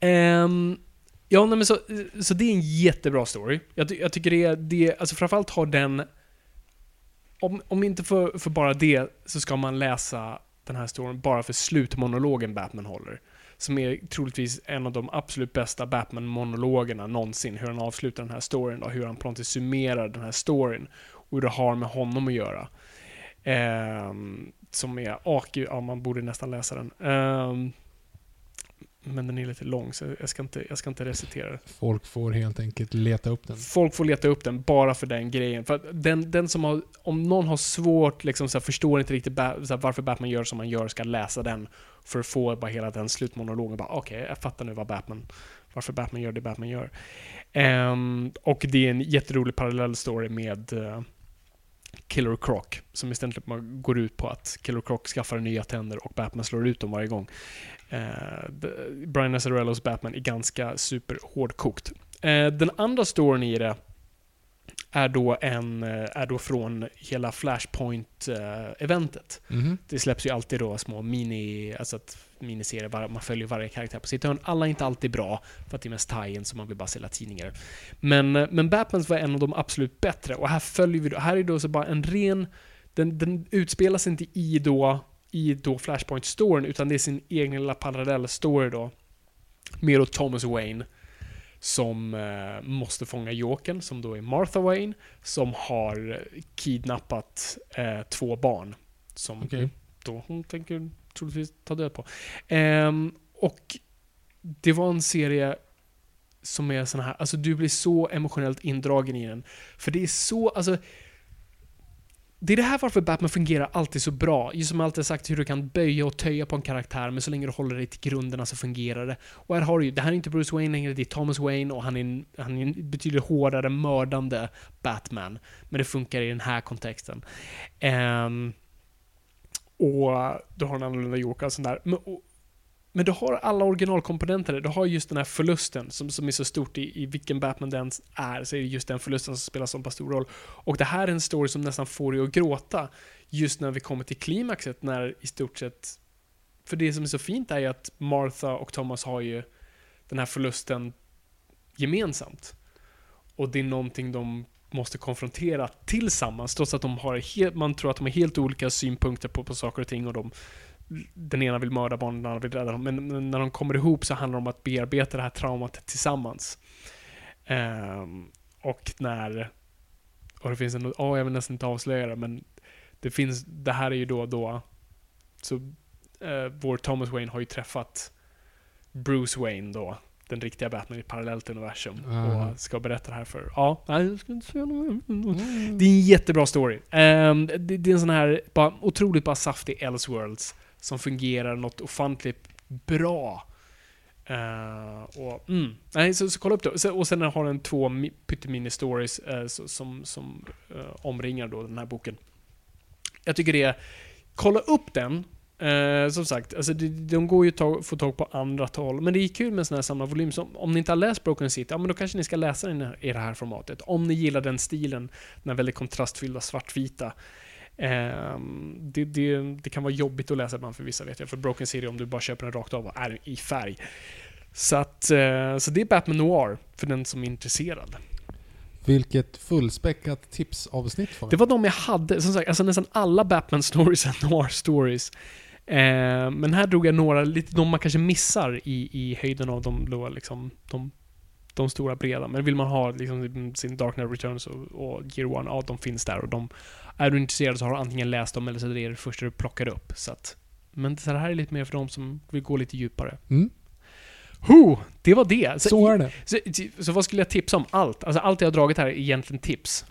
Ehm, ja, nej, men så, så det är en jättebra story. Jag, ty- jag tycker det är, det, alltså framförallt har den, om, om inte för, för bara det, så ska man läsa den här storyn bara för slutmonologen Batman håller. Som är troligtvis en av de absolut bästa Batman-monologerna någonsin. Hur han avslutar den här storyn och hur han på något sätt summerar den här storyn. Och hur det har med honom att göra. Eh, som är, och, ja man borde nästan läsa den. Eh, men den är lite lång så jag ska inte, jag ska inte recitera den. Folk får helt enkelt leta upp den. Folk får leta upp den bara för den grejen. För den, den som har, om någon har svårt, liksom så här, förstår inte riktigt här, varför Batman gör som han gör, ska läsa den för att få bara hela den slutmonologen. Okej, jag fattar nu vad Batman, varför Batman gör det Batman gör. Ehm, och det är en jätterolig parallell story med eh, Killer Croc, som istället går ut på att Killer Croc skaffar nya tänder och Batman slår ut dem varje gång. Eh, Brian Azzarellos Batman är ganska super hårdkokt. Eh, den andra storyn i det är då, en, eh, är då från hela Flashpoint-eventet. Mhm. Det släpps ju alltid då små mini, alltså att miniserier, man följer varje karaktär på sitt hörn. Alla är inte alltid bra, för att det är mest tie så man vill bara sälja tidningar. Men, men Batmans var en av de absolut bättre, och här följer vi då, här är då så bara en ren, den, den utspelar sig inte i då, i då Flashpoint-storyn, utan det är sin egen lilla parallell-story då. Med då Thomas Wayne, som eh, måste fånga Jokern, som då är Martha Wayne, som har kidnappat eh, två barn. Som Okej. då hon tänker troligtvis ta död på. Ehm, och det var en serie som är sån här, alltså du blir så emotionellt indragen i den. För det är så, alltså det är det här varför Batman fungerar alltid så bra. Just som jag alltid sagt hur du kan böja och töja på en karaktär, men så länge du håller dig till grunderna så fungerar det. Och här har du ju, det här är inte Bruce Wayne längre, det är Thomas Wayne och han är en, han är en betydligt hårdare, mördande Batman. Men det funkar i den här kontexten. Um, och du har en annorlunda Joker och sånt där. Men, och, men du har alla originalkomponenter. Du har just den här förlusten som, som är så stort i, i vilken Batman den är, så är det just den förlusten som spelar så pass stor roll. Och det här är en story som nästan får dig att gråta just när vi kommer till klimaxet, när i stort sett... För det som är så fint är ju att Martha och Thomas har ju den här förlusten gemensamt. Och det är någonting de måste konfrontera tillsammans, trots att de har helt, man tror att de har helt olika synpunkter på, på saker och ting och de den ena vill mörda barnen, den andra vill rädda dem. Men, men när de kommer ihop så handlar det om att bearbeta det här traumat tillsammans. Ehm, och när... Och det finns en... Ja, jag vill nästan inte avslöja det, men det finns... Det här är ju då... då så eh, vår Thomas Wayne har ju träffat Bruce Wayne då, den riktiga Batman i ett parallellt universum. Ah. Och ska berätta det här för... Ja, nej, jag ska inte säga något. Det är en jättebra story. Ehm, det, det är en sån här bara, otroligt bara saftig Elseworlds som fungerar något ofantligt bra. Uh, och, mm. Nej, så, så kolla upp det. Och sen har den två pyttemini-stories uh, eh, som, som uh, omringar då den här boken. Jag tycker det är... Kolla upp den. Som sagt, alltså de, de går ju att ta, få tag på andra tal. Men det är kul med en sån här samlarvolym. Så om ni inte har läst Broken City, ja men då kanske ni ska läsa den i det här formatet. Om ni gillar den stilen, den här väldigt kontrastfyllda svartvita. Ehm, det, det, det kan vara jobbigt att läsa ibland för vissa vet jag. För Broken City, om du bara köper den rakt av, är i färg. Så, att, eh, så det är Batman Noir, för den som är intresserad. Vilket fullspäckat tipsavsnitt får vi. Det var de jag hade. Som sagt, alltså nästan alla Batman stories är noir stories. Eh, men här drog jag några, lite de man kanske missar i, i höjden av de, då, liksom, de, de stora breda. Men vill man ha liksom, sin Dark Knight Returns och, och Gear One, ja de finns där. Och de, är du intresserad så har du antingen läst dem eller så är det det första du plockar upp. Så att, men det här är lite mer för de som vill gå lite djupare. Mm. Ho, det var det. Så är det. Så, så vad skulle jag tipsa om? Allt. Alltså allt jag har dragit här är egentligen tips.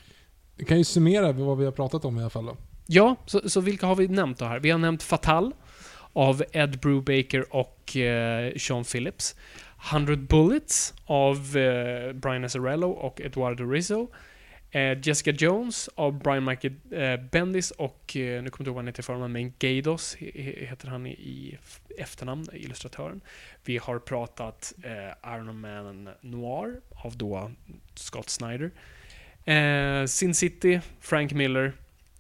Vi kan ju summera vad vi har pratat om i alla fall då. Ja, så, så vilka har vi nämnt då här? Vi har nämnt Fatal av Ed Brubaker och eh, Sean Phillips. 100 Bullets av eh, Brian Azzarello och Eduardo Rizzo. Eh, Jessica Jones av Brian Michael eh, Bendis och, eh, nu kommer jag inte ihåg vad han heter i förnamn, men Gados heter han i, i efternamn, illustratören. Vi har pratat eh, Iron Man Noir av då Scott Snyder. Eh, Sin City, Frank Miller.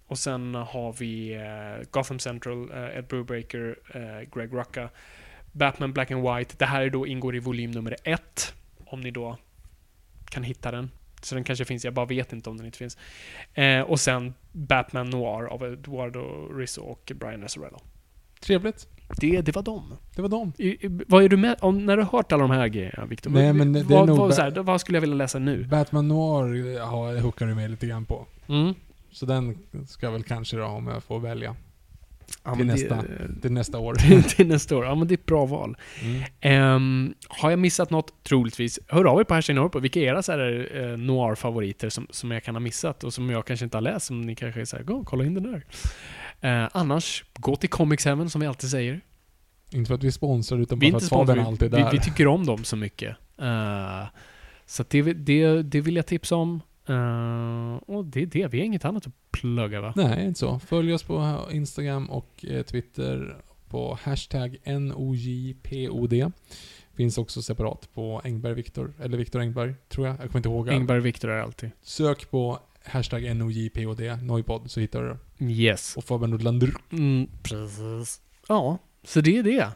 Och sen har vi eh, Gotham Central, eh, Ed Brubaker, eh, Greg Rucka. Batman Black and White. Det här är då ingår i volym nummer ett. Om ni då kan hitta den. Så den kanske finns, jag bara vet inte om den inte finns. Eh, och sen Batman Noir av Eduardo Rizzo och Brian Azzarello. Trevligt. Det, det var dem. Det var dem. I, i, vad är du med om när du har hört alla de här grejerna, Victor? Nej, vad, men det är vad, nog vad, här, vad skulle jag vilja läsa nu? Batman Noir ja, hookar du med lite grann på. Mm. Så den ska jag väl kanske då om jag får välja. Ja, Till nästa. Det, Till nästa år. till nästa år. Ja, men det är ett bra val. Mm. Ehm, har jag missat något? Troligtvis. Hör av er på Hashtag Norrpå. Vilka era så här, eh, noir-favoriter som, som jag kan ha missat och som jag kanske inte har läst, som ni kanske såhär, gå kolla in den där. Eh, annars, gå till Comics Heaven som vi alltid säger. Inte för att vi är sponsrade utan Vi bara för att sponsrade, alltid är vi, där. vi tycker om dem så mycket. Eh, så det, det, det vill jag tipsa om. Eh, och det är det, vi har inget annat att plugga va? Nej, inte så. Följ oss på Instagram och eh, Twitter på hashtag NOJPOD. Finns också separat på Engberg Viktor, eller Viktor Engberg, tror jag. Jag kommer inte ihåg. Och Viktor är alltid. Sök på hashtag NOJPOD, Noipod, så hittar du det. Yes. Och Fabian Nordlander. Mm, precis. Ja, så det är det.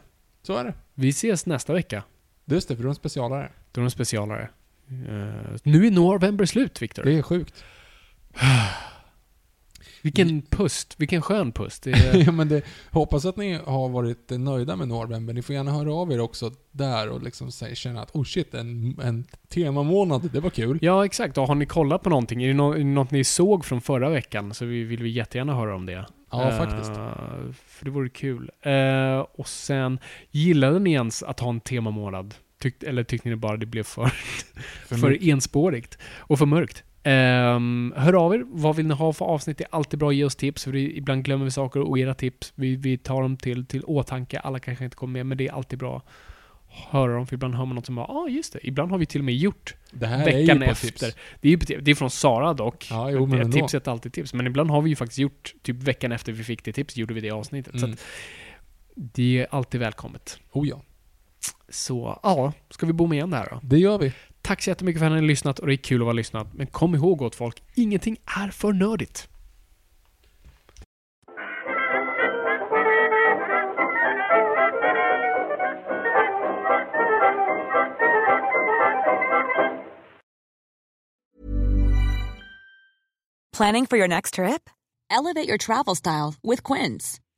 Så är det. Vi ses nästa vecka. Just det, för du är en specialare. Då är en specialare. Eh, nu är november slut, Viktor. Det är sjukt. Vilken pust. Vilken skön pust. Det är, ja, men det, hoppas att ni har varit nöjda med November. Ni får gärna höra av er också där och liksom säga, känna att oh shit, en, en temamånad, det var kul. ja, exakt. Och har ni kollat på någonting? Är det, det något ni såg från förra veckan så vi vill vi jättegärna höra om det. Ja, Eh, faktiskt. För det vore kul. Eh, och sen, gillade ni ens att ha en temamånad? Tyckt, eller tyckte ni bara det blev för, för, mörkt. enspårigt och för mörkt? Ehm, hör av er. Vad vill ni ha för avsnitt? Det är alltid bra att ge oss tips. För ibland glömmer vi saker och era tips, vi, vi tar dem till, till åtanke. Alla kanske inte kommer med, men det är alltid bra att höra dem. För ibland hör man något som bara, ah, just det. Ibland har vi till och med gjort Det här veckan är ju efter. tips. Det är, ju tips. det är från Sara dock. Ja, jo, men tips är alltid tips. Men ibland har vi ju faktiskt gjort, typ veckan efter vi fick det tipset, gjorde vi det avsnittet. Så Mm. att det är alltid välkommet. Oh ja, Så ja, ska vi bomma igen det här då? det gör vi. Tack så jättemycket för att ni har lyssnat och det är kul att vara lyssnat. Men kom ihåg gott folk, ingenting är för nördigt. Planning for your next trip? Elevate your travel style with Quince.